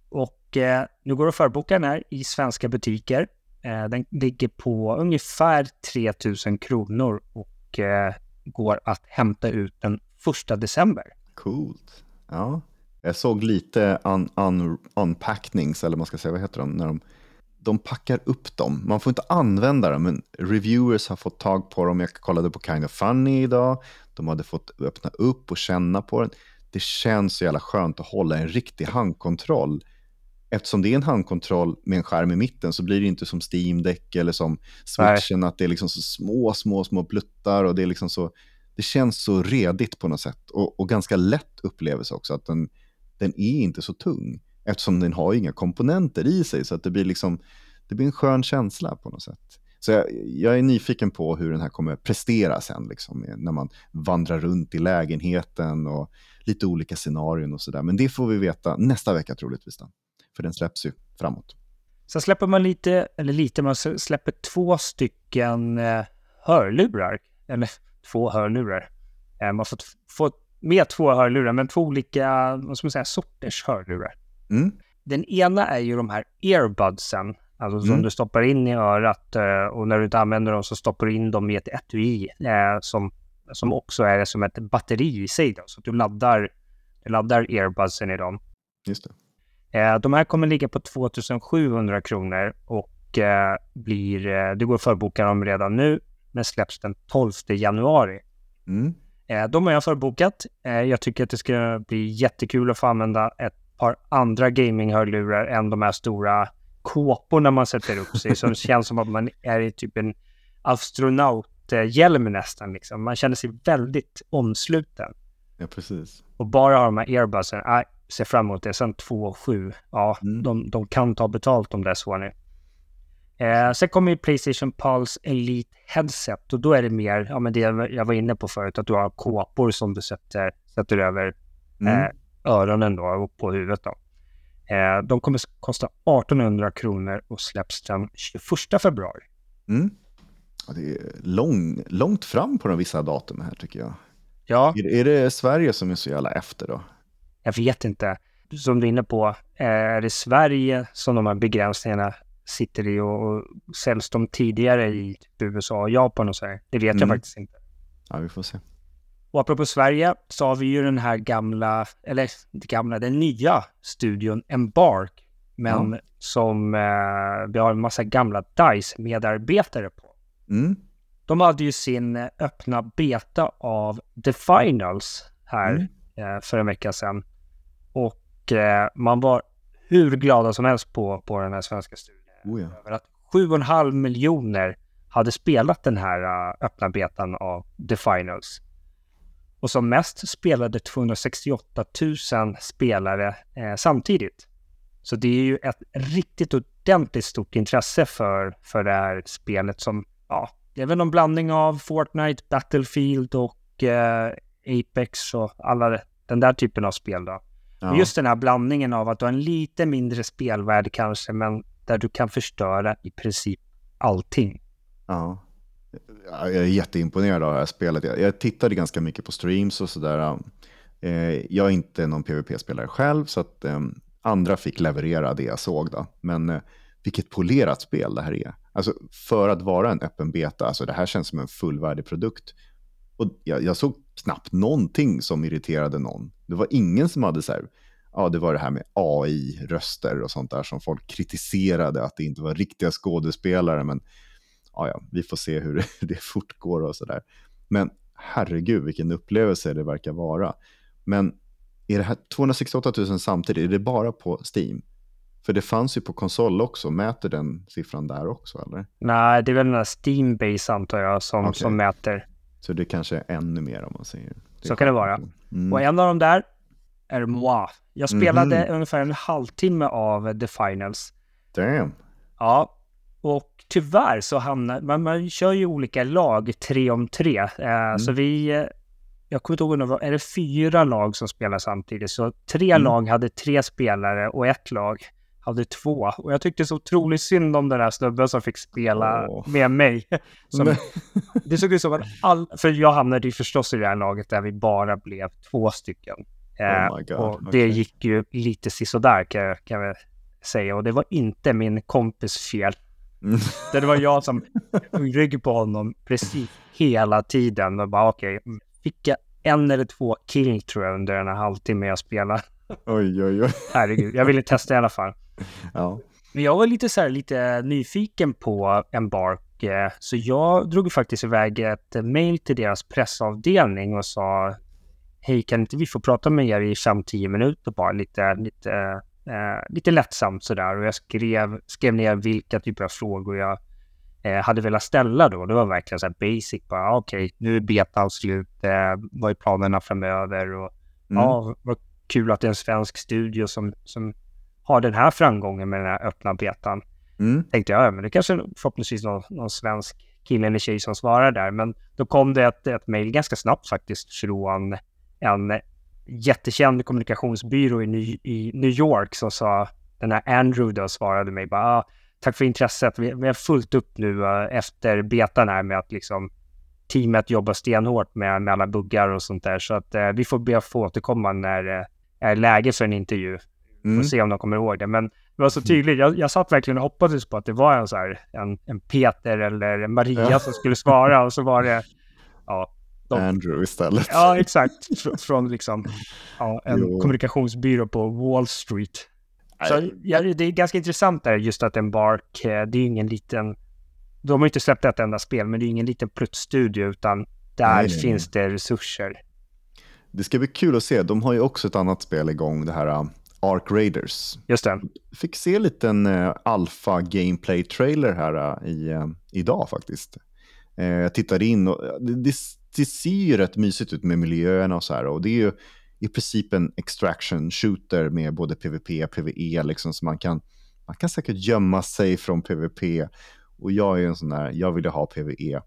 [SPEAKER 1] Och eh, nu går det att förboka den här i svenska butiker. Eh, den ligger på ungefär 3000 kronor och eh, går att hämta ut den första december.
[SPEAKER 2] Coolt. Ja, jag såg lite un, un, unpacknings, eller man ska säga, vad heter de, när de, de packar upp dem. Man får inte använda dem, men reviewers har fått tag på dem. Jag kollade på Kind of Funny idag. De hade fått öppna upp och känna på den. Det känns så jävla skönt att hålla en riktig handkontroll eftersom det är en handkontroll med en skärm i mitten så blir det inte som Steam Deck eller som switchen Nej. att det är liksom så små, små, små pluttar och det är liksom så, det känns så redigt på något sätt och, och ganska lätt upplevelse också att den, den är inte så tung eftersom den har inga komponenter i sig så att det blir liksom, det blir en skön känsla på något sätt. Så jag, jag är nyfiken på hur den här kommer prestera sen, liksom, när man vandrar runt i lägenheten och lite olika scenarion och sådär. Men det får vi veta nästa vecka troligtvis. Då för den släpps ju framåt.
[SPEAKER 1] Sen släpper man lite, eller lite, man släpper två stycken eh, hörlurar, eller två hörlurar. Eh, man fått, fått med två hörlurar, men två olika, vad ska man säga, sorters hörlurar. Mm. Den ena är ju de här earbudsen, alltså som mm. du stoppar in i örat eh, och när du inte använder dem så stoppar du in dem i ett etui som, som också är som ett batteri i sig. Då, så att du laddar, du laddar earbudsen i dem.
[SPEAKER 2] Just det.
[SPEAKER 1] Eh, de här kommer ligga på 2700 kronor och eh, blir, eh, det går att förboka dem redan nu, men släpps den 12 januari. Mm. De har jag förbokat. Jag tycker att det ska bli jättekul att få använda ett par andra gaming-hörlurar än de här stora kåporna man sätter upp sig som [laughs] känns som att man är i typ en astronauthjälm nästan. Liksom. Man känner sig väldigt omsluten.
[SPEAKER 2] Ja, precis.
[SPEAKER 1] Och bara ha de här earbudsen, ser fram emot det. Sen 2 och 7, ja, mm. de, de kan ta betalt om det är så nu. Eh, sen kommer ju Playstation Pulse Elite Headset och då är det mer, ja men det jag var inne på förut, att du har kåpor som du sätter, sätter över mm. eh, öronen då och på huvudet då. Eh, de kommer kosta 1800 kronor och släpps den 21 februari.
[SPEAKER 2] Mm. Ja, det är lång, långt fram på de vissa datum här tycker jag.
[SPEAKER 1] Ja.
[SPEAKER 2] Är, är det Sverige som är så jävla efter då?
[SPEAKER 1] Jag vet inte. Som du är inne på, är det Sverige som de här begränsningarna sitter i och, och säljs de tidigare i typ USA och Japan och så här? Det vet mm. jag faktiskt inte.
[SPEAKER 2] Ja, vi får se.
[SPEAKER 1] Och apropå Sverige så har vi ju den här gamla, eller gamla, den nya studion Embark. Men ja. som eh, vi har en massa gamla DICE-medarbetare på.
[SPEAKER 2] Mm.
[SPEAKER 1] De hade ju sin eh, öppna beta av The Finals här mm. eh, för en vecka sedan. Och eh, man var hur glada som helst på, på den här svenska studien.
[SPEAKER 2] Oh ja.
[SPEAKER 1] Över att 7,5 miljoner hade spelat den här uh, öppna betan av The Finals. Och som mest spelade 268 000 spelare eh, samtidigt. Så det är ju ett riktigt ordentligt stort intresse för, för det här spelet som, ja, det är väl någon blandning av Fortnite, Battlefield och eh, Apex och alla den där typen av spel då. Ja. Just den här blandningen av att du har en lite mindre spelvärld kanske, men där du kan förstöra i princip allting.
[SPEAKER 2] Ja. Jag är jätteimponerad av det här spelet. Jag tittade ganska mycket på streams och sådär. Eh, jag är inte någon PVP-spelare själv, så att um, andra fick leverera det jag såg. Då. Men uh, vilket polerat spel det här är. Alltså för att vara en öppen beta, alltså det här känns som en fullvärdig produkt. Och jag, jag såg knappt någonting som irriterade någon. Det var ingen som hade så här, ja det var det här med AI-röster och sånt där som folk kritiserade att det inte var riktiga skådespelare. Men ja, ja vi får se hur [laughs] det, fortgår och sådär. Men herregud vilken upplevelse det verkar vara. Men är det här 268 000 samtidigt, är det bara på Steam? För det fanns ju på konsol också, mäter den siffran där också eller?
[SPEAKER 1] Nej, det är väl den här Steam-base antar jag som, okay. som mäter.
[SPEAKER 2] Så det kanske är ännu mer om man säger.
[SPEAKER 1] Så kan det vara. Mm. Och en av dem där är Moi. Jag spelade mm. ungefär en halvtimme av The Finals.
[SPEAKER 2] Damn.
[SPEAKER 1] Ja, och tyvärr så hamnar man, man kör ju olika lag tre om tre. Eh, mm. Så vi, eh, jag kommer inte ihåg, är det fyra lag som spelar samtidigt? Så tre mm. lag hade tre spelare och ett lag hade två. Och jag tyckte så otroligt synd om den här snubben som fick spela oh. med mig. [laughs] Som, [laughs] det såg ut som att all, för jag hamnade ju förstås i det här laget där vi bara blev två stycken.
[SPEAKER 2] Oh God,
[SPEAKER 1] och det okay. gick ju lite sisådär kan jag, kan jag säga. Och det var inte min kompis fel. Mm. [laughs] Det var jag som rygg på honom precis hela tiden. Och bara okej, okay, fick jag en eller två kill tror jag under den här halvtimmen jag spelade.
[SPEAKER 2] Oj, oj, oj.
[SPEAKER 1] Herregud, jag ville testa i alla fall.
[SPEAKER 2] Ja.
[SPEAKER 1] Men jag var lite så här, lite nyfiken på Embark, eh, så jag drog faktiskt iväg ett mail till deras pressavdelning och sa Hej, kan inte vi få prata med er i 5-10 minuter bara lite, lite, eh, lite lättsamt sådär. Och jag skrev, skrev ner vilka typer av frågor jag eh, hade velat ställa då. Det var verkligen så här basic, bara ah, okej, okay, nu är betan slut, eh, vad är planerna framöver? Och mm. ja, vad kul att det är en svensk studio som, som har den här framgången med den här öppna betan.
[SPEAKER 2] Mm.
[SPEAKER 1] Tänkte jag, ja, men det kanske förhoppningsvis någon, någon svensk kille eller tjej som svarar där. Men då kom det ett, ett mejl ganska snabbt faktiskt från en jättekänd kommunikationsbyrå i New, i New York som sa, den här Andrew då svarade mig bara, ah, tack för intresset, vi, vi har fullt upp nu uh, efter betan här med att liksom teamet jobbar stenhårt med, med alla buggar och sånt där. Så att uh, vi får be att få återkomma när uh, är läge för en intervju. Mm. Får se om de kommer ihåg det. Men det var så tydligt. Jag, jag satt verkligen och hoppades på att det var en, så här, en, en Peter eller en Maria ja. som skulle svara. Och så var det ja,
[SPEAKER 2] de, Andrew istället.
[SPEAKER 1] Ja, exakt. Fr från liksom, ja, en jo. kommunikationsbyrå på Wall Street. Så ja, det är ganska intressant där just att Embark, eh, det är ingen liten... De har inte släppt ett enda spel, men det är ingen liten pluttstudio, utan där nej, nej, finns nej. det resurser.
[SPEAKER 2] Det ska bli kul att se. De har ju också ett annat spel igång, det här Ark Raiders.
[SPEAKER 1] Just det.
[SPEAKER 2] Fick se en liten uh, alfa gameplay trailer här uh, i, uh, idag faktiskt. Uh, jag tittade in och det, det, det, ser ju rätt mysigt ut med miljöerna och så här. Och det är ju i princip en extraction shooter med både PVP och PVE liksom. Så man kan, man kan säkert gömma sig från PVP. Och jag är en sån där, jag vill ju ha PVE.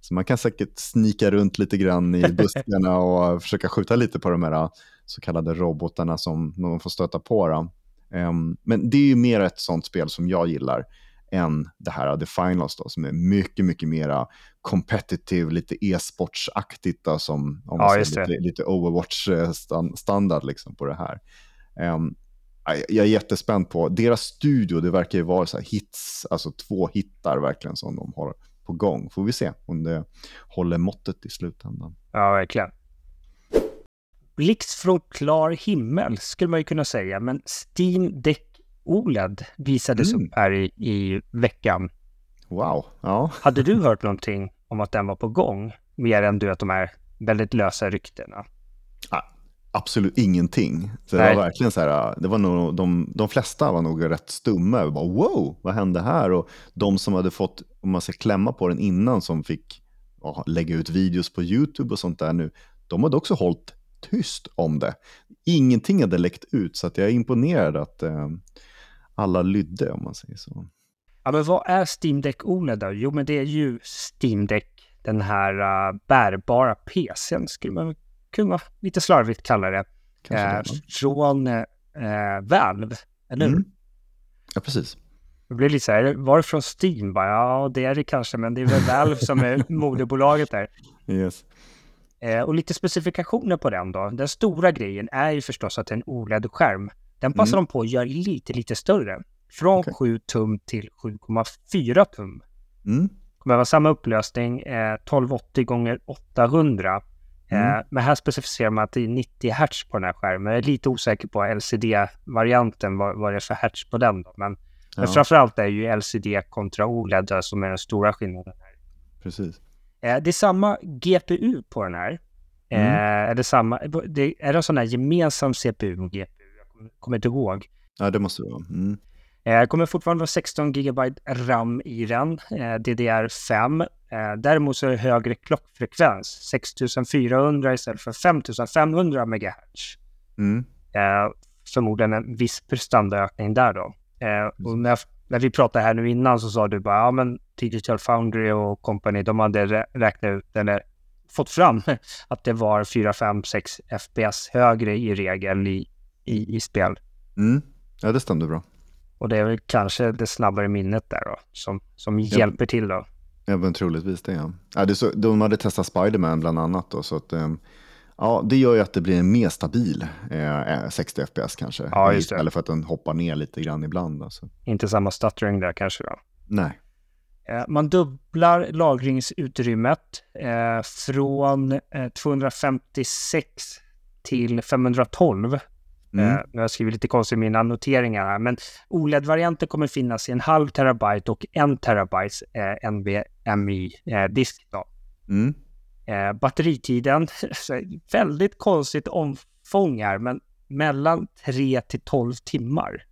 [SPEAKER 2] Så man kan säkert snika runt lite grann i [laughs] buskarna och försöka skjuta lite på de här så kallade robotarna som man får stöta på. Um, men det är ju mer ett sånt spel som jag gillar. än det här The Finals då, som är mycket, mycket mera competitive, lite e-sportsaktigt som om ja, säger, lite, lite Overwatch-standard liksom på det här. Um, jag är jättespänd på, deras studio, det verkar ju vara så hits, alltså två hittar verkligen som de har på gång. Får vi se om det håller måttet i slutändan.
[SPEAKER 1] Ja, verkligen. Blixt från klar himmel skulle man ju kunna säga, men Steam Deck OLED visades mm. upp här i, i veckan.
[SPEAKER 2] Wow, ja.
[SPEAKER 1] Hade du hört någonting om att den var på gång? Mer än du att de här väldigt lösa ryktena?
[SPEAKER 2] Ah, absolut ingenting. Så det var verkligen så här, det var nog, de, de flesta var nog rätt stumma. Bara, wow, vad hände här? Och de som hade fått, om man ska klämma på den innan, som fick ja, lägga ut videos på YouTube och sånt där nu, de hade också hållit tyst om det. Ingenting hade läckt ut, så att jag är imponerad att eh, alla lydde, om man säger så.
[SPEAKER 1] Ja, men vad är Steam Deck OLED då? Jo, men det är ju Steam Deck, den här uh, bärbara PCn, skulle man kunna lite slarvigt kalla det. Eh, från eh, Valve, eller hur? Mm.
[SPEAKER 2] Ja, precis.
[SPEAKER 1] Det blir lite så här, var det från Steam? Bara, ja, det är det kanske, men det är väl Valve som är [laughs] moderbolaget där.
[SPEAKER 2] Yes.
[SPEAKER 1] Eh, och lite specifikationer på den då. Den stora grejen är ju förstås att det är en OLED-skärm. Den passar mm. de på att göra lite, lite större. Från okay. 7 tum till 7,4 tum. Mm. kommer vara samma upplösning, eh, 1280 gånger 800. Mm. Eh, men här specificerar man att det är 90 Hz på den här skärmen. Jag är lite osäker på LCD-varianten, vad, vad det är för hertz på den. Då. Men, ja. men framförallt är ju LCD kontra OLED som är den stora skillnaden. här.
[SPEAKER 2] Precis.
[SPEAKER 1] Eh, det är samma GPU på den här. Mm. Eh, är, det samma, det, är det en sån här gemensam CPU och GPU? Jag kommer inte ihåg.
[SPEAKER 2] Ja, det måste det vara. Mm.
[SPEAKER 1] Eh, kommer fortfarande vara 16 GB RAM i den, eh, DDR5. Eh, däremot så är det högre klockfrekvens, 6400 istället för 5500 MHz. Mm. Förmodligen en viss prestandaökning där då. Och när, när vi pratade här nu innan så sa du bara, ja men Digital Foundry och company, de hade räknat ut, eller fått fram [laughs] att det var 4, 5, 6 FPS högre i regel i, i, i spel.
[SPEAKER 2] Mm. Ja, det stämde bra.
[SPEAKER 1] Och det är väl kanske det snabbare minnet där då, som, som ja. hjälper till då.
[SPEAKER 2] Ja, men troligtvis det. Ja. Ja, det så, de hade testat Spiderman bland annat då, så att um, ja, det gör ju att det blir en mer stabil eh, 60 FPS kanske. Ja, just det. Eller för att den hoppar ner lite grann ibland. Alltså.
[SPEAKER 1] Inte samma stuttering där kanske då?
[SPEAKER 2] Nej.
[SPEAKER 1] Eh, man dubblar lagringsutrymmet eh, från eh, 256 till 512 Mm. Uh, nu har jag skrivit lite konstigt i mina noteringar här, men OLED-varianten kommer finnas i en halv terabyte och en terabyte uh, NVMe-disk. Uh, mm. Uh, batteritiden, [laughs] väldigt konstigt omfång här, men mellan 3 till 12 timmar.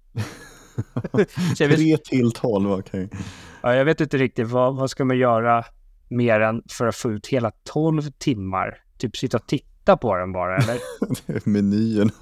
[SPEAKER 1] [laughs]
[SPEAKER 2] 3 till 12, okej. Okay.
[SPEAKER 1] Ja, jag vet inte riktigt vad, vad ska man göra mer än för att få ut hela 12 timmar? Typ sitta och titta på den bara, [laughs] eller?
[SPEAKER 2] Menyerna.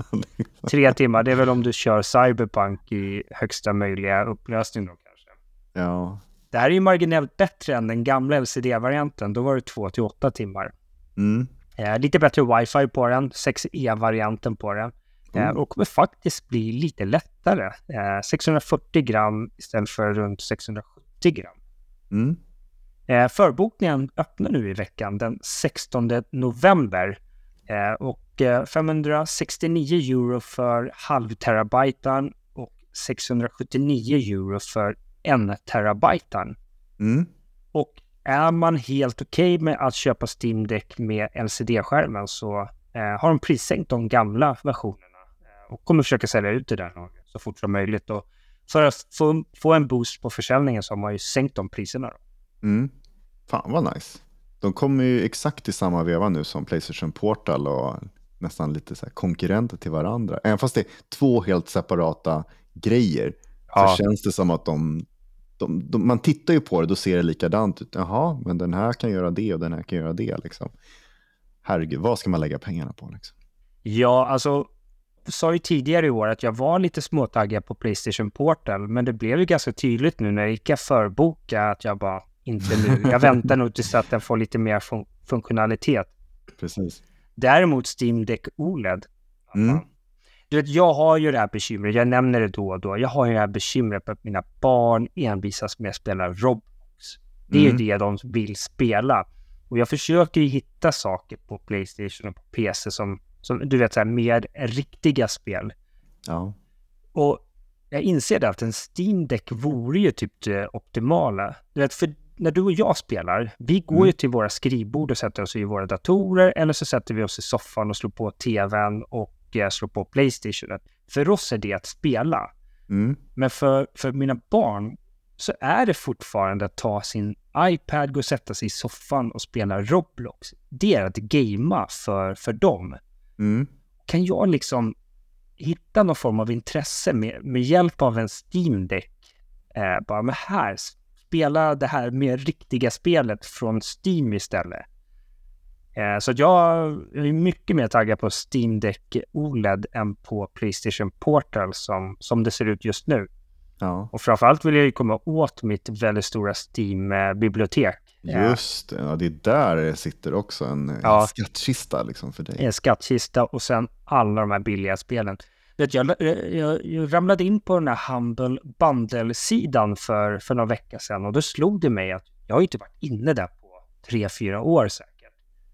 [SPEAKER 1] Tre timmar, det är väl om du kör Cyberpunk i högsta möjliga upplösning då kanske?
[SPEAKER 2] Ja.
[SPEAKER 1] Det här är ju marginellt bättre än den gamla LCD-varianten. Då var det två till åtta timmar. Mm. Eh, lite bättre wifi på den, 6E-varianten på den. Eh, mm. och kommer faktiskt bli lite lättare. Eh, 640 gram istället för runt 670 gram. Mm. Eh, förbokningen öppnar nu i veckan den 16 november. Eh, och 569 eh, euro för halvterabyten och 679 euro för en terabyten. Mm. Och är man helt okej okay med att köpa Steam Deck med LCD-skärmen så eh, har de prissänkt de gamla versionerna eh, och kommer försöka sälja ut det där så fort som möjligt. Och för att få, få en boost på försäljningen så har man ju sänkt de priserna. Då.
[SPEAKER 2] Mm. Fan vad nice. De kommer ju exakt i samma veva nu som Playstation Portal och nästan lite så konkurrenter till varandra. Även fast det är två helt separata grejer ja. så känns det som att de, de, de, man tittar ju på det, då ser det likadant ut. Jaha, men den här kan göra det och den här kan göra det. Liksom. Herregud, vad ska man lägga pengarna på? Liksom?
[SPEAKER 1] Ja, alltså jag sa ju tidigare i år att jag var lite småtaggad på Playstation Portal, men det blev ju ganska tydligt nu när jag gick förboka att jag bara, inte nu. Jag [laughs] väntar nog tills att den får lite mer fun funktionalitet.
[SPEAKER 2] Precis.
[SPEAKER 1] Däremot Steam Deck OLED. Mm. Du vet, jag har ju det här bekymret, jag nämner det då och då. Jag har ju det här bekymret att mina barn envisas med att spela Roblox. Det är mm. ju det de vill spela. Och jag försöker ju hitta saker på Playstation och på PC som, som du vet, så här, mer riktiga spel.
[SPEAKER 2] Ja.
[SPEAKER 1] Och jag inser det att en Steam Deck vore ju typ det optimala. Du vet, för när du och jag spelar, vi går mm. ju till våra skrivbord och sätter oss i våra datorer eller så sätter vi oss i soffan och slår på tvn och eh, slår på Playstation. För oss är det att spela.
[SPEAKER 2] Mm.
[SPEAKER 1] Men för, för mina barn så är det fortfarande att ta sin iPad, gå och sätta sig i soffan och spela Roblox. Det är att gamea för, för dem.
[SPEAKER 2] Mm.
[SPEAKER 1] Kan jag liksom hitta någon form av intresse med, med hjälp av en Steam Deck? Eh, bara, men här, spela det här mer riktiga spelet från Steam istället. Eh, så jag är mycket mer taggad på Steam Deck OLED än på Playstation Portal som, som det ser ut just nu.
[SPEAKER 2] Ja.
[SPEAKER 1] Och framförallt vill jag ju komma åt mitt väldigt stora Steam-bibliotek.
[SPEAKER 2] Just det, ja, det är där det sitter också en, ja. skattkista liksom för dig.
[SPEAKER 1] En skattkista och sen alla de här billiga spelen. Vet, jag, jag, jag ramlade in på den här Humble Bundle-sidan för, för några veckor sedan och då slog det mig att jag har inte varit inne där på tre, fyra år säkert.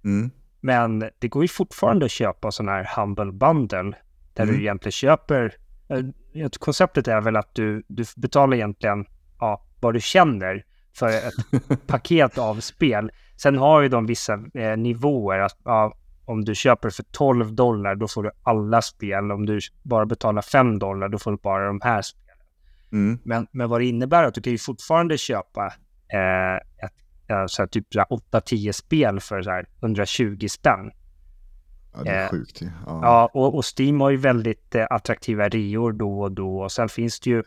[SPEAKER 2] Mm.
[SPEAKER 1] Men det går ju fortfarande att köpa sån här Humble Bundle där mm. du egentligen köper eh, konceptet är väl att du, du betalar egentligen ja, vad du känner för ett [laughs] paket av spel. Sen har ju de vissa eh, nivåer. Att, ja, om du köper för 12 dollar, då får du alla spel. Om du bara betalar 5 dollar, då får du bara de här spelen.
[SPEAKER 2] Mm.
[SPEAKER 1] Men, men vad det innebär är att du kan ju fortfarande köpa eh, ett, så här, typ 8-10 spel för så här 120 spänn.
[SPEAKER 2] Ja, det är eh, sjukt. Ja,
[SPEAKER 1] ja och, och, Steam har ju väldigt eh, attraktiva reor då och då. Och sen finns det ju,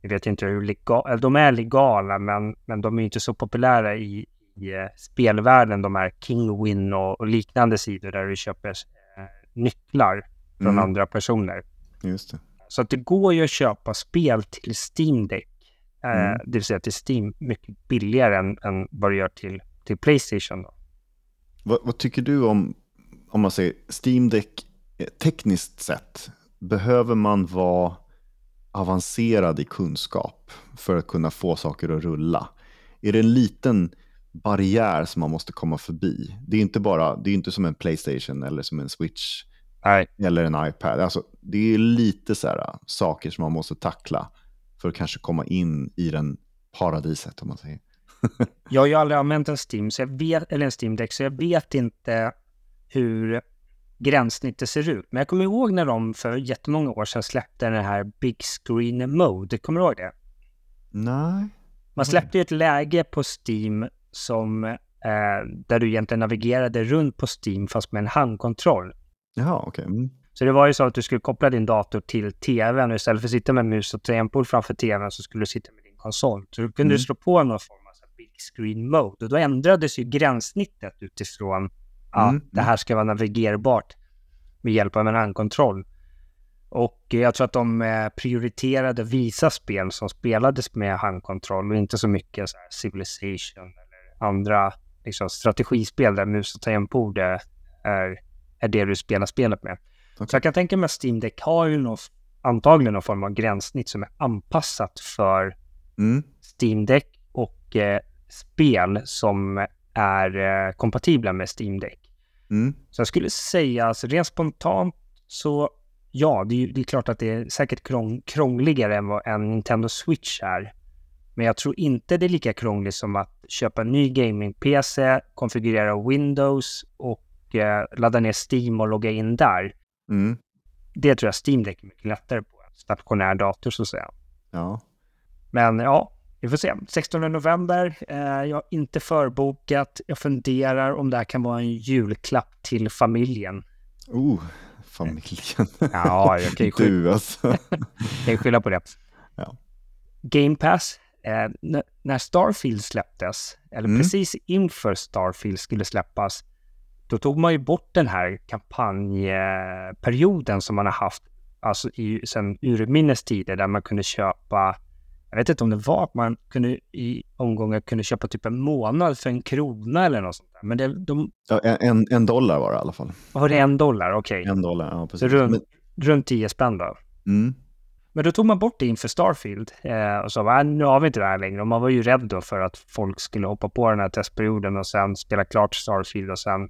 [SPEAKER 1] jag vet inte hur legala, de är legala, men, men de är inte så populära i, i eh, spelvärlden, de här Kingwin och, och, liknande sidor där du köper eh, nycklar från mm. andra personer.
[SPEAKER 2] Just det.
[SPEAKER 1] Så att det går ju att köpa spel till Steam Deck, eh, mm. det vill säga till Steam, mycket billigare än, än vad det gör till, till Playstation.
[SPEAKER 2] Vad, vad tycker du om om man säger Steam Deck eh, tekniskt sett, behöver man vara avancerad i kunskap för att kunna få saker att rulla? Är det en liten barriär som man måste komma förbi? Det är inte bara, det är inte som en Playstation eller som en Switch
[SPEAKER 1] Nej.
[SPEAKER 2] eller en iPad. Alltså, det är lite så här, äh, saker som man måste tackla för att kanske komma in i den paradiset om man säger. [laughs]
[SPEAKER 1] jag har ju aldrig använt en Steam, så jag vet, eller en Steam Deck, så jag vet inte hur gränssnittet ser ut. Men jag kommer ihåg när de för jättemånga år sedan släppte den här Big Screen Mode. Kommer du ihåg det?
[SPEAKER 2] Nej.
[SPEAKER 1] Man släppte ju ett läge på Steam som eh, där du egentligen navigerade runt på Steam fast med en handkontroll.
[SPEAKER 2] Jaha, okej. Okay.
[SPEAKER 1] Så det var ju så att du skulle koppla din dator till tvn och istället för att sitta med mus och tangentbord framför tvn så skulle du sitta med din konsol. Så då kunde mm. du slå på någon form av big screen mode och då ändrades ju gränssnittet utifrån ja, mm. det här ska vara navigerbart med hjälp av en handkontroll. Och jag tror att de eh, prioriterade visa spel som spelades med handkontroll och inte så mycket så Civilization eller andra liksom, strategispel där mus och tangentbord är, är det du spelar spelet med. Så jag kan tänka mig att Steam Deck har ju någon, antagligen någon form av gränssnitt som är anpassat för
[SPEAKER 2] mm.
[SPEAKER 1] Steam Deck och eh, spel som är eh, kompatibla med Steam Deck.
[SPEAKER 2] Mm.
[SPEAKER 1] Så jag skulle säga, alltså rent spontant så ja, det är, det är klart att det är säkert krång, krångligare än vad en Nintendo Switch är. Men jag tror inte det är lika krångligt som att köpa en ny gaming-PC, konfigurera Windows och eh, ladda ner Steam och logga in där.
[SPEAKER 2] Mm.
[SPEAKER 1] Det tror jag Steam Deck är mycket lättare på. Stationär dator så att säga.
[SPEAKER 2] Ja.
[SPEAKER 1] Men ja, vi får se. 16 november. Eh, jag har inte förbokat. Jag funderar om det här kan vara en julklapp till familjen.
[SPEAKER 2] Oh, familjen. [laughs]
[SPEAKER 1] Ja, jag kan ju skylla,
[SPEAKER 2] du alltså. [laughs]
[SPEAKER 1] kan skylla på det.
[SPEAKER 2] Ja.
[SPEAKER 1] Game Pass. Eh, när Starfield släpptes, eller mm. precis inför Starfield skulle släppas, då tog man ju bort den här kampanjperioden som man har haft alltså i, sen urminnes tider där man kunde köpa jag vet inte om det var att man kunde i omgångar kunde köpa typ en månad för en krona eller något sånt där. Men det, de...
[SPEAKER 2] Ja, en, en dollar var det i alla fall.
[SPEAKER 1] Var det en dollar? Okej.
[SPEAKER 2] Okay. En dollar, ja precis.
[SPEAKER 1] Runt, runt 10 spänn då.
[SPEAKER 2] Mm.
[SPEAKER 1] Men då tog man bort det inför Starfield eh, och sa att nu har vi inte det här längre. Och man var ju rädd då för att folk skulle hoppa på den här testperioden och sen spela klart Starfield och sen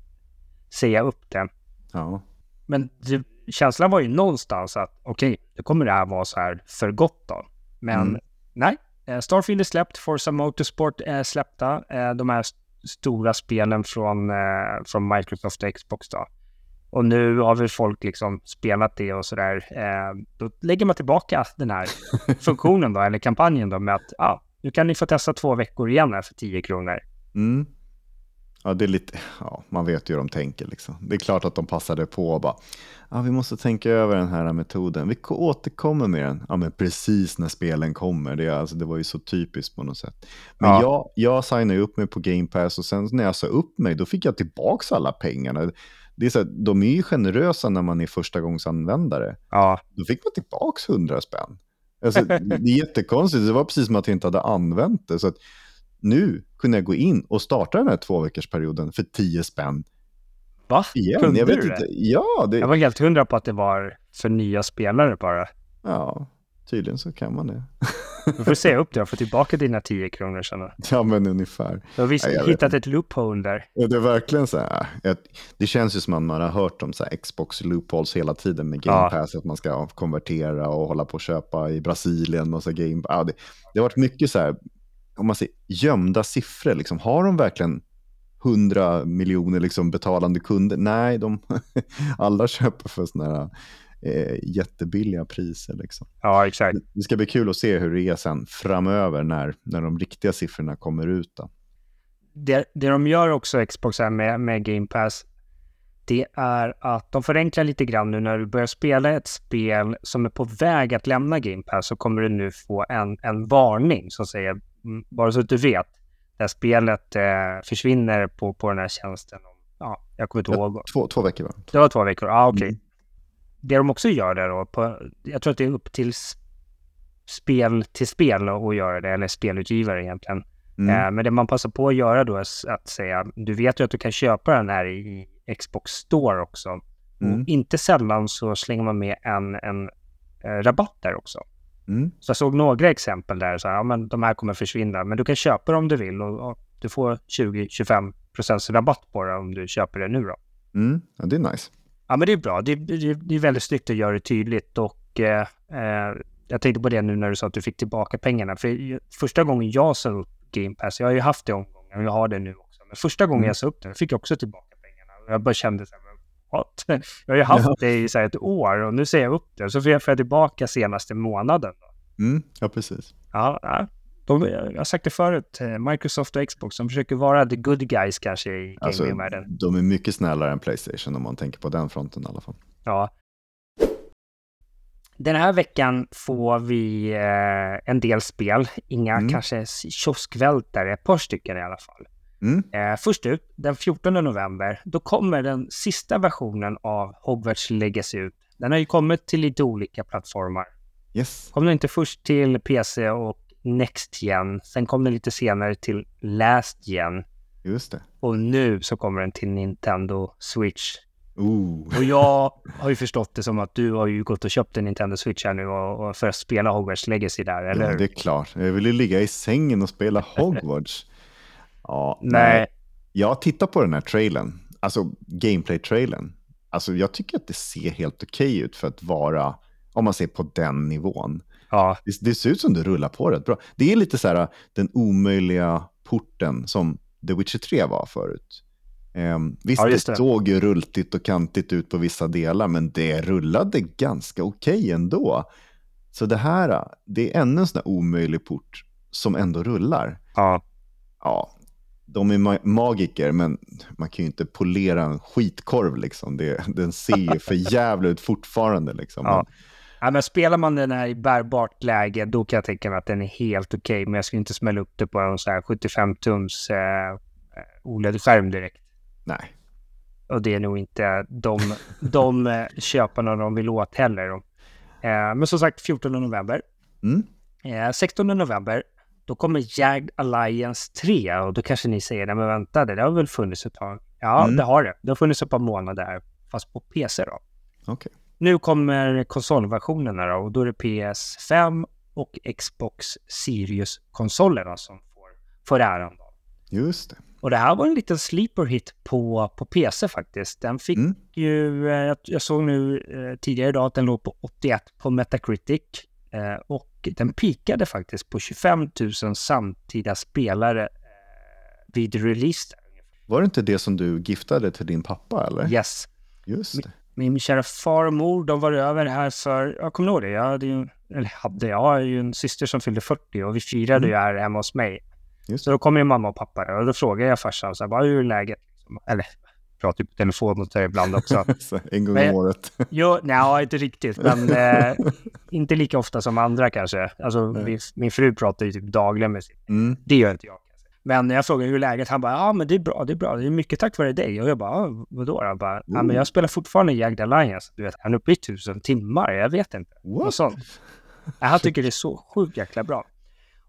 [SPEAKER 1] säga upp det.
[SPEAKER 2] Ja.
[SPEAKER 1] Men det, känslan var ju någonstans att okej, okay, då kommer det här vara så här för gott då. Men mm. nej, eh, Starfield är släppt, Forza Motorsport är släppta. Eh, de här stora spelen från, eh, från Microsoft och Xbox då. Och nu har väl folk liksom spelat det och sådär. Då lägger man tillbaka den här [laughs] funktionen då, eller kampanjen då med att ja, nu kan ni få testa två veckor igen här för 10 kronor.
[SPEAKER 2] Mm. Ja, det är lite, ja, man vet ju hur de tänker liksom. Det är klart att de passade på och bara, ja, vi måste tänka över den här metoden. Vi återkommer med den, ja, men precis när spelen kommer. Det, alltså, det var ju så typiskt på något sätt. Men ja. jag, jag signade upp mig på Game Pass och sen när jag sa upp mig, då fick jag tillbaka alla pengarna det är så här, de är ju generösa när man är första gångs användare.
[SPEAKER 1] Ja.
[SPEAKER 2] Då fick man tillbaka 100 spänn. Alltså, det är jättekonstigt, det var precis som att jag inte hade använt det. Så att nu kunde jag gå in och starta den här två perioden för 10 spänn.
[SPEAKER 1] Va?
[SPEAKER 2] Igen. Kunde
[SPEAKER 1] jag
[SPEAKER 2] vet du inte. Ja,
[SPEAKER 1] det... Jag var helt hundra på att det var för nya spelare bara.
[SPEAKER 2] Ja, tydligen så kan man det. [laughs]
[SPEAKER 1] Du får se upp det och få tillbaka dina 10 kronor sen.
[SPEAKER 2] Ja, men ungefär.
[SPEAKER 1] Du har visst ja, hittat ett loophole där.
[SPEAKER 2] Ja, det är verkligen så här. Det känns ju som att man har hört om så Xbox loopholes hela tiden med Game Pass, att man ska konvertera och hålla på och köpa i Brasilien och så Game ja, det, det har varit mycket så här, om man säger gömda siffror, liksom. har de verkligen 100 miljoner liksom betalande kunder? Nej, de, [laughs] alla köper för sådana här eh, jättebilliga priser. Liksom.
[SPEAKER 1] Ja, exakt.
[SPEAKER 2] Det ska bli kul att se hur det är sen framöver när, när de riktiga siffrorna kommer ut. Då.
[SPEAKER 1] Det, det de gör också, Xbox, här med, med Game Pass, det är att de förenklar lite grann nu när du börjar spela ett spel som är på väg att lämna Game Pass så kommer du nu få en, en varning som säger, bara så att du vet, det här spelet eh, försvinner på, på den här tjänsten. Ja, jag kommer inte ihåg.
[SPEAKER 2] Två, två veckor va?
[SPEAKER 1] Det var två veckor, ja ah, okej. Okay. Mm det de också gör där då, på, jag tror att det är upp till spel till spel att göra det, eller spelutgivare egentligen. Mm. Eh, men det man passar på att göra då är att säga, du vet ju att du kan köpa den här i Xbox Store också. Mm. Inte sällan så slänger man med en, en eh, rabatt där också. Mm. Så jag såg några exempel där, så här, ja, men de här kommer försvinna, men du kan köpa dem om du vill och, och du får 20-25 rabatt på det om du köper det nu då.
[SPEAKER 2] Mm. Ja, det är nice.
[SPEAKER 1] Ja, men det är bra. Det, det, det är väldigt snyggt att göra det tydligt och eh, eh, jag tänkte på det nu när du sa att du fick tillbaka pengarna. För första gången jag sa upp Game Pass, jag har ju haft det omgången och jag har det nu också, men första gången mm. jag sa upp det fick jag också tillbaka pengarna. Jag bara kände så här, what? [laughs] Jag har ju haft ja. det i så här, ett år och nu säger jag upp det, så får jag tillbaka senaste månaden.
[SPEAKER 2] Mm, ja, precis.
[SPEAKER 1] Ja, ja, de, jag har sagt det förut, eh, Microsoft och Xbox, de försöker vara the good guys kanske i alltså, gamingvärlden.
[SPEAKER 2] De är mycket snällare än Playstation om man tänker på den fronten i alla fall.
[SPEAKER 1] Ja. Den här veckan får vi eh, en del spel, inga mm. kanske kioskvältare, ett par stycken i alla fall. Mm. Eh, först ut, den 14 november, då kommer den sista versionen av Hogwarts Legacy ut. Den har ju kommit till lite olika plattformar.
[SPEAKER 2] Yes.
[SPEAKER 1] Kom den inte först till PC och Next Gen. Sen kom den lite senare till Last Gen.
[SPEAKER 2] Just det.
[SPEAKER 1] Och nu så kommer den till Nintendo Switch.
[SPEAKER 2] Ooh.
[SPEAKER 1] Och jag [laughs] har ju förstått det som att du har ju gått och köpt en Nintendo Switch här nu och, och för att spela Hogwarts Legacy där, eller
[SPEAKER 2] Ja, det är klart. Jag vill ju ligga i sängen och spela [laughs] Hogwarts. Ja,
[SPEAKER 1] nej.
[SPEAKER 2] Jag tittar på den här trailern, alltså gameplay-trailern. Alltså jag tycker att det ser helt okej ut för att vara, om man ser på den nivån.
[SPEAKER 1] Ja.
[SPEAKER 2] Det, det, ser ut som det rullar på rätt bra. Det är lite så här den omöjliga porten som The Witcher 3 var förut. Um, visst, ja, det. det såg ju rultigt och kantigt ut på vissa delar, men det rullade ganska okej okay ändå. Så det här, det är ännu en sån här omöjlig port som ändå rullar.
[SPEAKER 1] Ja.
[SPEAKER 2] Ja, de är ma magiker, men man kan ju inte polera en skitkorv liksom. Det, den ser ju för jävla ut fortfarande liksom.
[SPEAKER 1] Ja. Ja, men spelar man den här i bärbart läge, då kan jag tänka mig att den är helt okej. Okay, men jag skulle inte smälla upp det på en så här 75-tums eh, OLED-skärm direkt.
[SPEAKER 2] Nej.
[SPEAKER 1] Och det är nog inte de, de eh, köparna de vill åt heller. Eh, men som sagt, 14 november.
[SPEAKER 2] Mm.
[SPEAKER 1] Eh, 16 november, då kommer Jagged Alliance 3. Och då kanske ni säger, nej men vänta, det har väl funnits ett tag? Ja, mm. det har det. Det har funnits ett par månader, fast på PC då.
[SPEAKER 2] Okay.
[SPEAKER 1] Nu kommer konsolversionerna då och då är det PS5 och Xbox Series-konsolerna som får, får äran. Då.
[SPEAKER 2] Just det.
[SPEAKER 1] Och det här var en liten sleeper hit på, på PC faktiskt. Den fick mm. ju, eh, jag, jag såg nu eh, tidigare idag att den låg på 81 på Metacritic. Eh, och den pikade faktiskt på 25 000 samtida spelare eh, vid release.
[SPEAKER 2] Var det inte det som du giftade till din pappa eller?
[SPEAKER 1] Yes.
[SPEAKER 2] Just.
[SPEAKER 1] Min, min kära far och mor, de var över här för, jag kommer ihåg det, jag hade ju, eller hade, jag har ju en syster som fyllde 40 och vi firade mm. ju här hemma hos mig. Just. Så då kom ju mamma och pappa och då frågade jag farsan så här, hur är läget? Eller pratar ju på telefon mot dig ibland också. [laughs]
[SPEAKER 2] en gång om året? [laughs]
[SPEAKER 1] jo, nej, inte riktigt, men [laughs] eh, inte lika ofta som andra kanske. Alltså, min, min, fru pratar ju typ dagligen med sin. Mm. Det gör inte jag. Men när jag frågade hur läget, han bara, ja men det är bra, det är bra, det är mycket tack vare dig. Och jag bara, vadå? Han bara, ja men jag spelar fortfarande Jagged Alliance. Du vet, han är uppe i tusen timmar, jag vet inte. What? Och sånt. Han tycker det är så sjukt jäkla bra.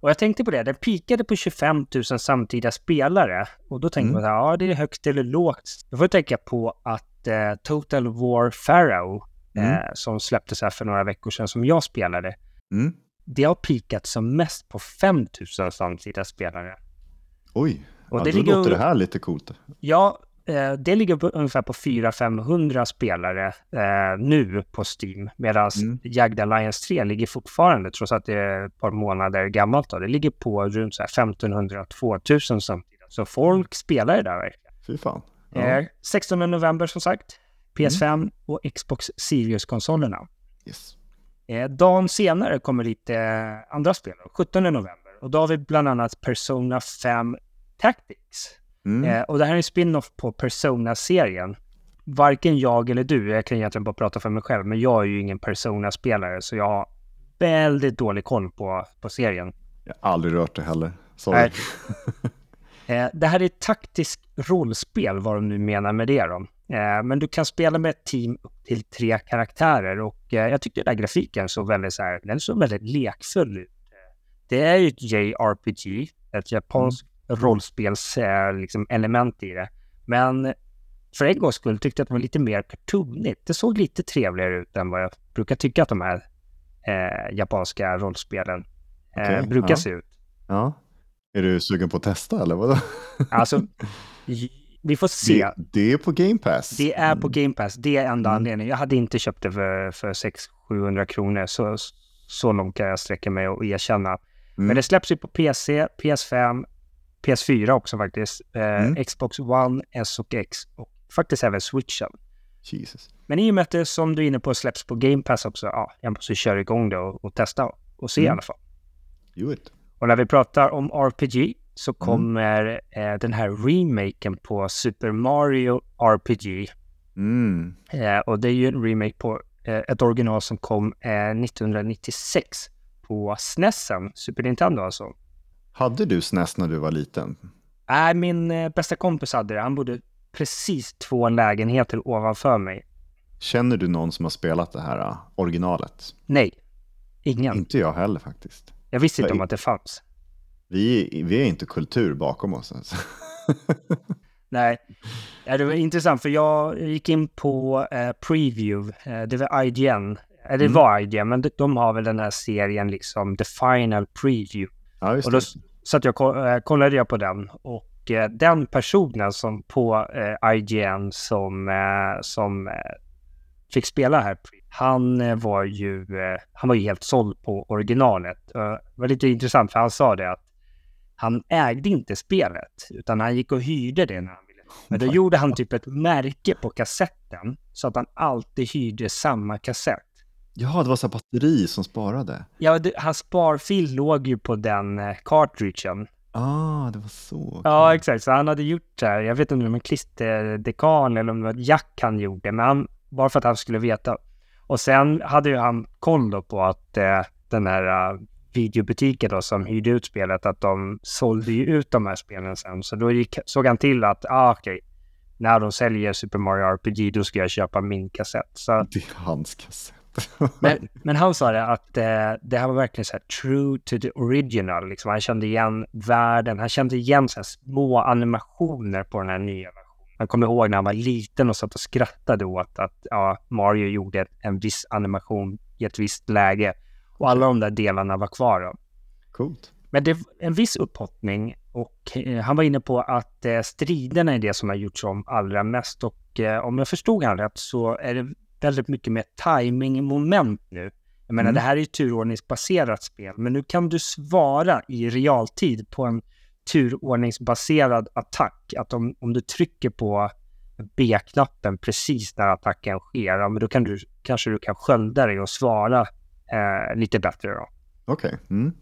[SPEAKER 1] Och jag tänkte på det, den pikade på 25 000 samtida spelare. Och då tänkte mm. man, ja det är högt eller lågt. Då får jag tänka på att eh, Total War Pharaoh, mm. eh, som släpptes här för några veckor sedan, som jag spelade, mm. det har pikat som mest på 5 000 samtida spelare.
[SPEAKER 2] Oj, och ja, det då ligger, låter det här lite coolt.
[SPEAKER 1] Ja, det ligger på, ungefär på 400-500 spelare eh, nu på Steam. Medan mm. Jagged Alliance 3 ligger fortfarande, trots att det är ett par månader gammalt, då, det ligger på runt 1500-2000 samtidigt. Så folk spelar det där verkligen.
[SPEAKER 2] Fy fan.
[SPEAKER 1] Ja. Eh, 16 november som sagt, PS5 mm. och Xbox Series-konsolerna.
[SPEAKER 2] Yes.
[SPEAKER 1] Eh, dagen senare kommer lite andra spel, 17 november. Och då har vi bland annat Persona 5 Tactics. Mm. Eh, och det här är en spin-off på Persona-serien. Varken jag eller du, jag kan egentligen bara prata för mig själv, men jag är ju ingen Persona-spelare så jag har väldigt dålig koll på, på serien.
[SPEAKER 2] Jag har aldrig rört det heller. Sorry. [laughs]
[SPEAKER 1] eh, det här är ett taktiskt rollspel, vad de nu menar med det då. Eh, men du kan spela med ett team upp till tre karaktärer och eh, jag tyckte den här grafiken såg väldigt så här, den såg väldigt lekfull ut. Det är ju ett JRPG, ett japanskt. Rollspelselement liksom, element i det. Men för en gångs skull tyckte jag att det var lite mer cartoonigt. Det såg lite trevligare ut än vad jag brukar tycka att de här eh, japanska rollspelen eh, okay, brukar
[SPEAKER 2] ja.
[SPEAKER 1] se ut.
[SPEAKER 2] Ja. Är du sugen på att testa eller vadå?
[SPEAKER 1] alltså, [laughs] vi får se.
[SPEAKER 2] Det, det, är på Game Pass.
[SPEAKER 1] Det är på Game Pass. Det är enda mm. anledningen. Jag hade inte köpt det för, för 600-700 kronor. Så, så långt kan jag sträcka mig och erkänna. Mm. Men det släpps ju på PC, PS5, PS4 också faktiskt. Eh, mm. Xbox One, S och X och faktiskt även Switchen.
[SPEAKER 2] Jesus.
[SPEAKER 1] Men i och med att det som du är inne på släpps på Game Pass också, ja, jag måste köra igång det och, och testa och se mm. i alla fall.
[SPEAKER 2] Do it.
[SPEAKER 1] Och när vi pratar om RPG så mm. kommer mm. eh, den här remaken på Super Mario RPG. Mm. Eh, och det är ju en remake på eh, ett original som kom 1996 eh, på SNESen, Super Nintendo alltså.
[SPEAKER 2] Hade du SNES när du var liten?
[SPEAKER 1] Nej, min eh, bästa kompis hade det. Han bodde precis två lägenheter ovanför mig.
[SPEAKER 2] Känner du någon som har spelat det här uh, originalet?
[SPEAKER 1] Nej, ingen.
[SPEAKER 2] Inte jag heller faktiskt.
[SPEAKER 1] Jag visste inte om att det fanns.
[SPEAKER 2] Vi, vi är inte kultur bakom oss. Alltså. [laughs]
[SPEAKER 1] Nej, det var intressant för jag gick in på eh, Preview, eh, det var IGN, eller det mm. var IGN, men de har väl den här serien liksom The Final Preview.
[SPEAKER 2] Ja,
[SPEAKER 1] och då satt jag äh, kollade jag på den och äh, den personen som på äh, IGN som, som fick spela här, han var ju, han var ju helt såld på originalet. det var lite intressant för han sa det att han ägde inte spelet utan han gick och hyrde det när han ville. Men då gjorde han typ ett märke på kassetten så att han alltid hyrde samma kassett.
[SPEAKER 2] Ja, det var så batteri som sparade.
[SPEAKER 1] Ja, det, hans sparfil låg ju på den eh, cartridgen.
[SPEAKER 2] Ah, det var så.
[SPEAKER 1] Ja, exakt. Så han hade gjort så här, jag vet inte om det var en klisterdekan eller om det var ett jack han gjorde, men han, bara för att han skulle veta. Och sen hade ju han koll då på att eh, den här uh, videobutiken då som hyrde ut spelet, att de sålde ju ut de här spelen sen. Så då gick, såg han till att, ah okej, okay, när de säljer Super Mario RPG, då ska jag köpa min kassett. Så,
[SPEAKER 2] det är hans kassett [laughs]
[SPEAKER 1] men, men, han sa det att eh, det här var verkligen så här true to the original. Liksom. Han kände igen världen, han kände igen så här små animationer på den här nya versionen. Man kommer ihåg när han var liten och satt och skrattade åt att ja, Mario gjorde en viss animation i ett visst läge. Och alla de där delarna var kvar. Då.
[SPEAKER 2] Coolt.
[SPEAKER 1] Men det är en viss upphottning och eh, han var inne på att eh, striderna är det som har gjorts om allra mest. Och eh, om jag förstod han rätt så är det väldigt mycket med timing-moment nu. Jag menar, mm. det här är ju turordningsbaserat spel, men nu kan du svara i realtid på en turordningsbaserad attack. Att om, om du trycker på B-knappen precis när attacken sker, ja, men då kan du, kanske du kan skölda dig och svara eh, lite bättre.
[SPEAKER 2] Okej. Okay. Mm.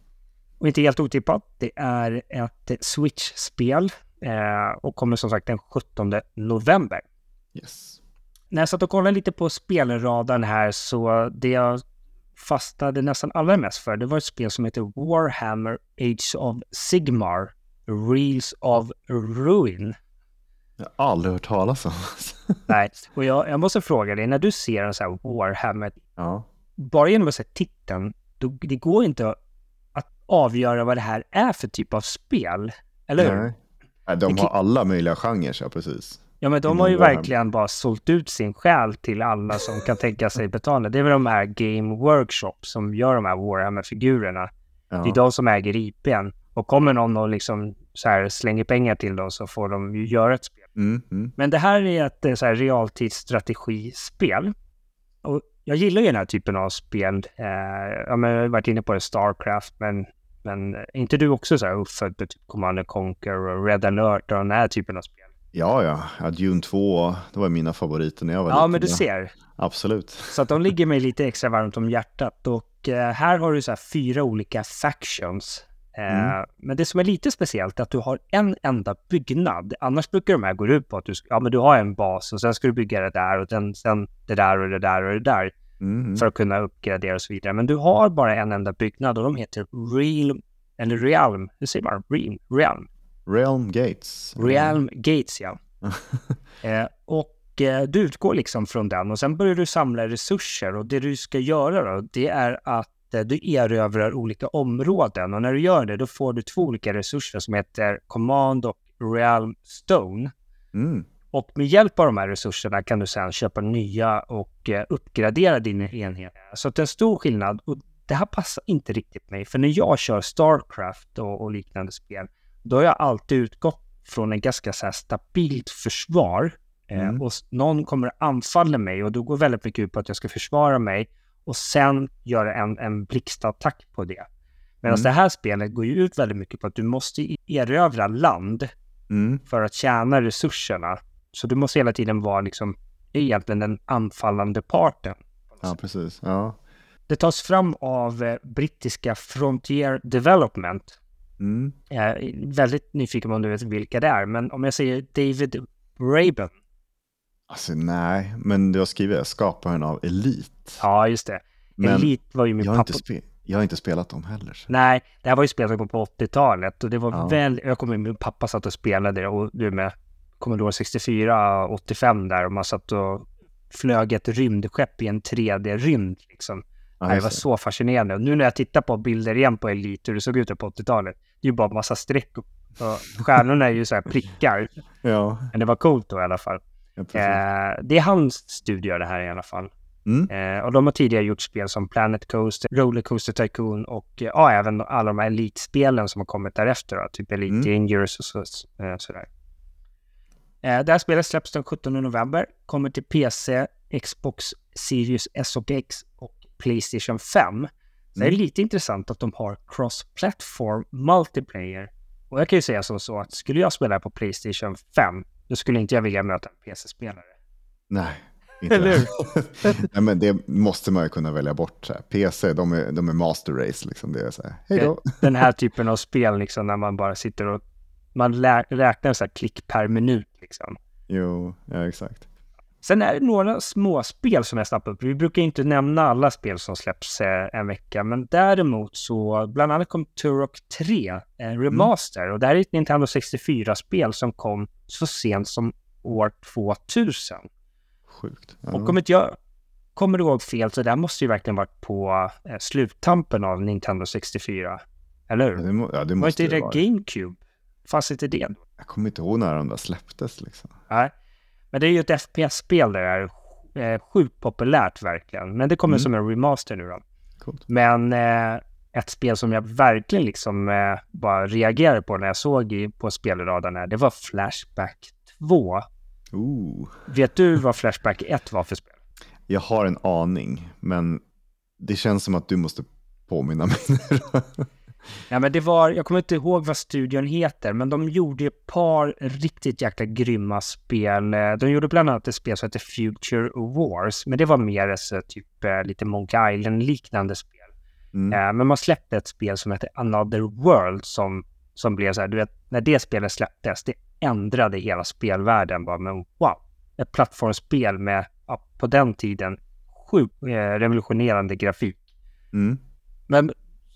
[SPEAKER 1] Och inte helt otippat, det är ett Switch-spel eh, och kommer som sagt den 17 november.
[SPEAKER 2] Yes.
[SPEAKER 1] När jag satt och kollade lite på spelradarn här så det jag fastnade nästan allra mest för det var ett spel som heter Warhammer Age of Sigmar Reels of Ruin.
[SPEAKER 2] Jag har aldrig hört talas om.
[SPEAKER 1] Nej, och jag, jag måste fråga dig, när du ser en sån här Warhammer, ja. bara genom att se titeln, då, det går inte avgöra vad det här är för typ av spel. Eller hur?
[SPEAKER 2] Nej. De har alla möjliga genrer, ja precis.
[SPEAKER 1] Ja, men de har ju verkligen bara sålt ut sin själ till alla som kan tänka sig betala. Det är väl de här Game Workshop som gör de här Warhammer-figurerna. Ja. Det är de som äger IPn. Och kommer någon och liksom så här slänger pengar till dem så får de ju göra ett spel.
[SPEAKER 2] Mm, mm.
[SPEAKER 1] Men det här är ett eh, så här realtidsstrategispel. Och jag gillar ju den här typen av spel. Eh, jag har varit inne på det, Starcraft, men men är inte du också så här uppfödd på typ Command Conquer och Red alert och den här typen av spel?
[SPEAKER 2] Ja, ja. Dune 2, det var mina favoriter när jag var
[SPEAKER 1] ja, liten. Men du ser.
[SPEAKER 2] Absolut.
[SPEAKER 1] Så att de ligger mig lite extra varmt om hjärtat. Och eh, här har du så här fyra olika factions. Eh, mm. Men det som är lite speciellt är att du har en enda byggnad. Annars brukar de här gå ut på att du, ja, men du har en bas och sen ska du bygga det där och den, sen det där och det där och det där. Mm. För att kunna uppgradera och så vidare. Men du har bara en enda byggnad och de heter Realm, eller Realm, hur säger man? Realm? Realm,
[SPEAKER 2] Realm Gates.
[SPEAKER 1] Realm Gates, ja. [laughs] eh, och eh, du utgår liksom från den och sen börjar du samla resurser och det du ska göra då, det är att eh, du erövrar olika områden och när du gör det då får du två olika resurser som heter Command och Realm Stone.
[SPEAKER 2] Mm.
[SPEAKER 1] Och med hjälp av de här resurserna kan du sedan köpa nya och eh, uppgradera din enhet. Så det är en stor skillnad. Och det här passar inte riktigt mig, för när jag kör Starcraft och, och liknande spel, då har jag alltid utgått från en ganska så här stabilt försvar. Eh, mm. Eh, och någon kommer anfalla mig och då går väldigt mycket ut på att jag ska försvara mig och sen göra en, en blixtattack på det. Medan mm. det här spelet går ju ut väldigt mycket på att du måste erövra land mm. för att tjäna resurserna. Så du måste hela tiden vara liksom egentligen den anfallande parten.
[SPEAKER 2] Ja, precis. Ja.
[SPEAKER 1] Det tas fram av eh, brittiska Frontier Development.
[SPEAKER 2] Mm.
[SPEAKER 1] Jag är väldigt nyfiken på om du vet vilka det är, men om jag säger David Braben.
[SPEAKER 2] Alltså nej, men du har skrivit skaparen av Elite.
[SPEAKER 1] Ja, just det. Men Elite var ju min
[SPEAKER 2] jag
[SPEAKER 1] pappa.
[SPEAKER 2] jag har inte spelat dem heller. Så.
[SPEAKER 1] Nej, det här var ju spelat på 80-talet och det var ja. väl, jag kommer min pappa satt och spelade och du med Commodore 64, 85 där och man satt och flög ett rymdskepp i en 3D-rymd. Liksom. Ja, det var så fascinerande. Och nu när jag tittar på bilder igen på Elite, hur det såg ut på 80-talet, det är ju bara massa streck. Och stjärnorna är ju så här prickar. [laughs]
[SPEAKER 2] ja.
[SPEAKER 1] Men det var coolt då i alla fall. Ja, eh, det är hans studio det här i alla fall.
[SPEAKER 2] Mm.
[SPEAKER 1] Eh, och de har tidigare gjort spel som Planet Coaster, Rollercoaster Tycoon och eh, ja, även alla de här Elite-spelen som har kommit därefter. Då, typ Elite mm. Dangerous och så, eh, sådär. Eh, det här spelet släpps den 17 november, kommer till PC, Xbox Series S och X och Playstation 5. Mm. det är mm. lite intressant att de har cross-platform multiplayer. Och jag kan ju säga som så att skulle jag spela på Playstation 5, då skulle inte jag vilja möta en PC-spelare.
[SPEAKER 2] Nej, [laughs] inte Eller [laughs] Nej, men det måste man ju kunna välja bort. Så här. PC, de är, de är master race. Liksom. Det är så här, hej då.
[SPEAKER 1] Den här typen av spel, liksom, när man bara sitter och man räknar så här klick per minut liksom.
[SPEAKER 2] Jo, ja exakt.
[SPEAKER 1] Sen är det några små spel som jag snappar upp. Vi brukar inte nämna alla spel som släpps eh, en vecka, men däremot så bland annat kom Turok 3, en remaster. Mm. Och det här är ett Nintendo 64-spel som kom så sent som år 2000.
[SPEAKER 2] Sjukt.
[SPEAKER 1] Ja. Och om inte jag kommer ihåg fel så det här måste ju verkligen varit på eh, sluttampen av Nintendo 64. Eller hur?
[SPEAKER 2] Ja, det, må, ja, det
[SPEAKER 1] måste
[SPEAKER 2] var
[SPEAKER 1] inte det GameCube? Fanns inte det?
[SPEAKER 2] Jag kommer inte ihåg när de där släpptes liksom.
[SPEAKER 1] Nej, Men det är ju ett FPS-spel där det är eh, sjukt populärt verkligen. Men det kommer mm. som en remaster nu då. Coolt. Men eh, ett spel som jag verkligen liksom eh, bara reagerade på när jag såg i, på spelradarna, det var Flashback 2. Ooh. Vet du vad Flashback 1 var för spel?
[SPEAKER 2] Jag har en aning, men det känns som att du måste påminna mig.
[SPEAKER 1] Ja, men det var, jag kommer inte ihåg vad studion heter, men de gjorde ett par riktigt jäkla grymma spel. De gjorde bland annat ett spel som heter Future Wars, men det var mer så, typ eh, lite Monkey Island-liknande spel. Mm. Eh, men man släppte ett spel som heter Another World som, som blev så här, du vet, när det spelet släpptes, det ändrade hela spelvärlden bara, men wow, ett plattformsspel med, på den tiden, sjukt eh, revolutionerande grafik. Mm. Men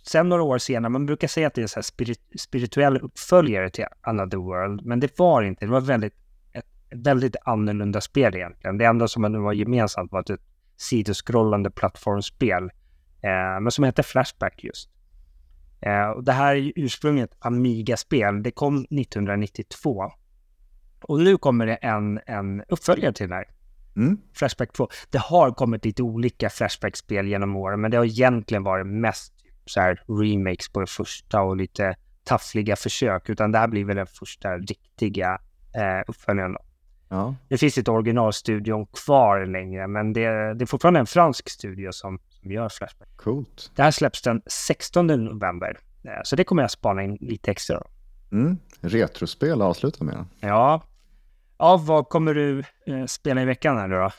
[SPEAKER 1] sen några år senare, man brukar säga att det är så spirit, spirituell uppföljare till Another World, men det var inte. Det var väldigt, ett väldigt annorlunda spel egentligen. Det enda som var gemensamt var ett sidoskrollande plattformsspel, eh, men som hette Flashback just. Eh, och det här är ju ursprungligen ett Amiga-spel. Det kom 1992. Och nu kommer det en, en uppföljare till den här. Mm. Flashback 2. Det har kommit lite olika Flashback-spel genom åren, men det har egentligen varit mest så här remakes på det första och lite taffliga försök, utan det här blir väl den första riktiga eh, uppföljaren. Ja. Det finns inte originalstudion kvar längre, men det, det är fortfarande en fransk studio som, som gör Flashback.
[SPEAKER 2] Coolt.
[SPEAKER 1] Det här släpps den 16 november, eh, så det kommer jag spana in lite extra.
[SPEAKER 2] Mm. Retrospel avsluta med.
[SPEAKER 1] Ja. Ja, vad kommer du eh, spela i veckan här nu då?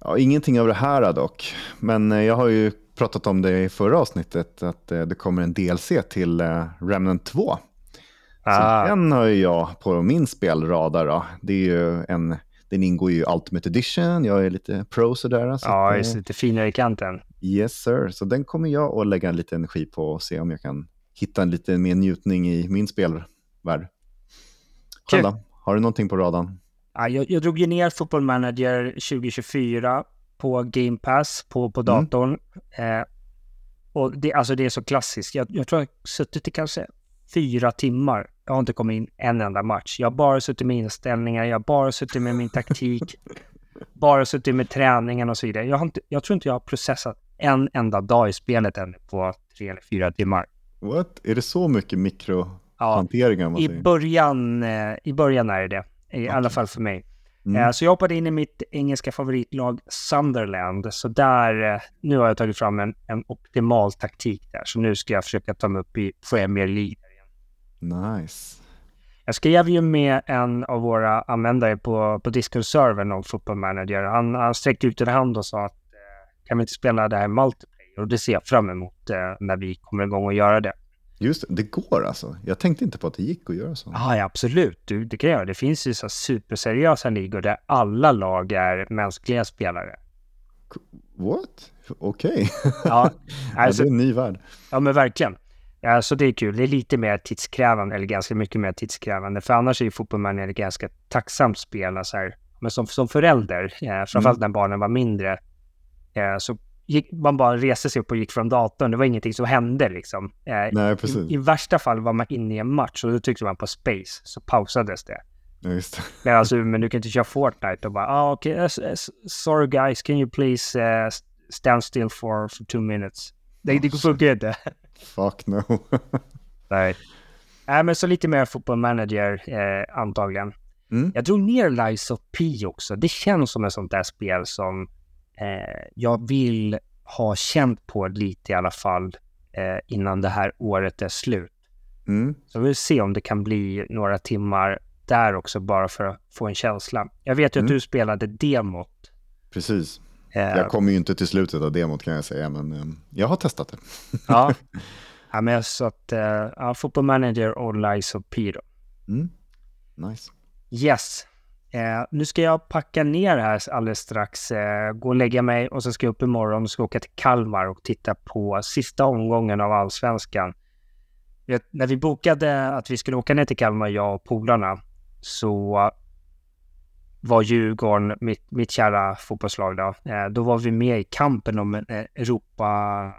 [SPEAKER 2] Ja, ingenting av det här dock, men eh, jag har ju pratat om det i förra avsnittet, att eh, det kommer en DLC till eh, Remnant 2. Ah. Så den har jag på min spelradar. Då. Det är ju en, den ingår ju i Ultimate Edition, jag är lite pro sådär.
[SPEAKER 1] Så ja, att, lite finare i kanten.
[SPEAKER 2] Yes sir, så den kommer jag att lägga lite energi på och se om jag kan hitta en lite mer njutning i min spelvärld. Själv då? Har du någonting på radarn?
[SPEAKER 1] Ja, jag, jag drog ju ner Football Manager 2024 på Game Pass på, på mm. datorn. Mm. Eh, och det, alltså det är så klassiskt. Jag, jag tror jag har suttit i kanske fyra timmar. Jag har inte kommit in en enda match. Jag har bara suttit med inställningar, jag har bara suttit med min taktik, [laughs] bara suttit med träningen och så vidare. Jag, har inte, jag tror inte jag har processat en enda dag i spelet än på tre eller fyra timmar.
[SPEAKER 2] What? Är det så mycket mikrohanteringar?
[SPEAKER 1] Ja, i början, eh, i början är det det. I okay. alla fall för mig. Mm. Eh, så jag hoppade in i mitt engelska favoritlag Sunderland. Så där, eh, nu har jag tagit fram en, en optimal taktik där. Så nu ska jag försöka ta mig upp i Premier League.
[SPEAKER 2] Nice.
[SPEAKER 1] Jag skrev ju med en av våra användare på, på Discord-servern om Football Manager. Han, han sträckte ut en hand och sa att eh, kan vi inte spela det här multiplayer? Och det ser jag fram emot när vi kommer igång och göra det.
[SPEAKER 2] Just det, det går alltså. Jag tänkte inte på att det gick att göra så.
[SPEAKER 1] Ah, ja, absolut. Du, det kan jag. Det finns ju så superseriösa ligor där alla lag är mänskliga spelare.
[SPEAKER 2] What? Okej. Okay. [laughs] Ja, alltså, ja, det är en ny värld.
[SPEAKER 1] Ja, men verkligen. Ja, så det är kul. Det är lite mer tidskrävande, eller ganska mycket mer tidskrävande. För annars är ju fotbollsmannen ett ganska tacksamt spel. Så här. Men som, som förälder, eh, framförallt mm. när barnen var mindre, eh, så gick, man bara reste sig upp och gick från datorn. Det var ingenting som hände liksom.
[SPEAKER 2] Eh, Nej, precis.
[SPEAKER 1] I, I, värsta fall var man inne i en match och då tryckte man på space, så pausades det.
[SPEAKER 2] Ja, just det.
[SPEAKER 1] Men, alltså, men du kan inte köra Fortnite och bara, ah, okej, okay, uh, sorry guys, can you please uh, stand still for, for two minutes? Det, det funkar inte.
[SPEAKER 2] Fuck no. [laughs]
[SPEAKER 1] Nej. Nej, men så lite mer football manager eh, antagligen. Mm. Jag drog ner Lies of P också. Det känns som ett sånt där spel som eh, jag vill ha känt på lite i alla fall eh, innan det här året är slut. Mm. Så vi vill se om det kan bli några timmar där också bara för att få en känsla. Jag vet ju mm. att du spelade demot.
[SPEAKER 2] Precis. Eh, jag kommer ju inte till slutet av demot kan jag säga, men eh, jag har testat det. [laughs]
[SPEAKER 1] ja. ja, men så att, eh, ja, Football Manager och Lies of P då.
[SPEAKER 2] Mm. Nice.
[SPEAKER 1] Yes. Eh, nu ska jag packa ner här alldeles strax, eh, gå och lägga mig och så ska jag upp imorgon och ska åka till Kalmar och titta på sista omgången av allsvenskan. Vet, när vi bokade att vi skulle åka ner till Kalmar, jag och polarna, så var Djurgården, mitt, mitt kära fotbollslag, då, eh, då var vi med i kampen om en eh, Europaplats.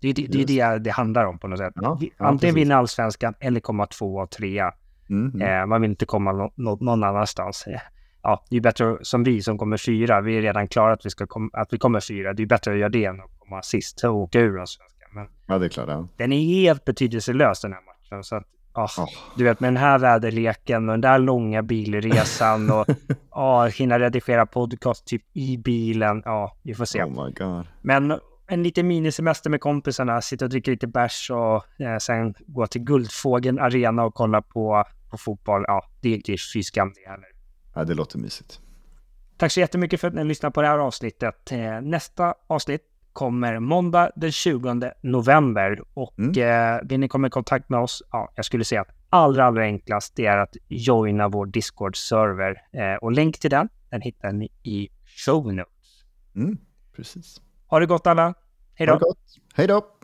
[SPEAKER 1] Det är det, det, det, det handlar om på något sätt. Ja, ja, Antingen vinna allsvenskan eller komma två och trea. Mm, mm. Eh, man vill inte komma no, no, någon annanstans. ja, det är bättre som vi som kommer fyra. Vi är redan klara att vi, ska att vi kommer fyra. Det är bättre att göra det än att komma sist och åka ur allsvenskan. Men
[SPEAKER 2] ja, det är klart. Ja.
[SPEAKER 1] Den är helt betydelselös den här matchen. Så att, oh, oh. Du vet med den här väderleken och den där långa bilresan och [laughs] oh, hinna redigera podcast typ i bilen. Ja, vi får se.
[SPEAKER 2] Oh my God.
[SPEAKER 1] Men en liten minisemester med kompisarna, sitta och dricka lite bärs och eh, sen gå till Guldfågeln Arena och kolla på, på fotboll. Ja, det är inte fy skam det heller.
[SPEAKER 2] Ja, det låter mysigt.
[SPEAKER 1] Tack så jättemycket för att ni lyssnade på det här avsnittet. Eh, nästa avsnitt kommer måndag den 20 november och mm. eh, vill ni komma i kontakt med oss? Ja, jag skulle säga att allra, allra enklast det är att joina vår Discord-server eh, och länk till den, den hittar ni i show notes.
[SPEAKER 2] Mm, precis.
[SPEAKER 1] Ha det gott alla. Hej då.
[SPEAKER 2] Hej då.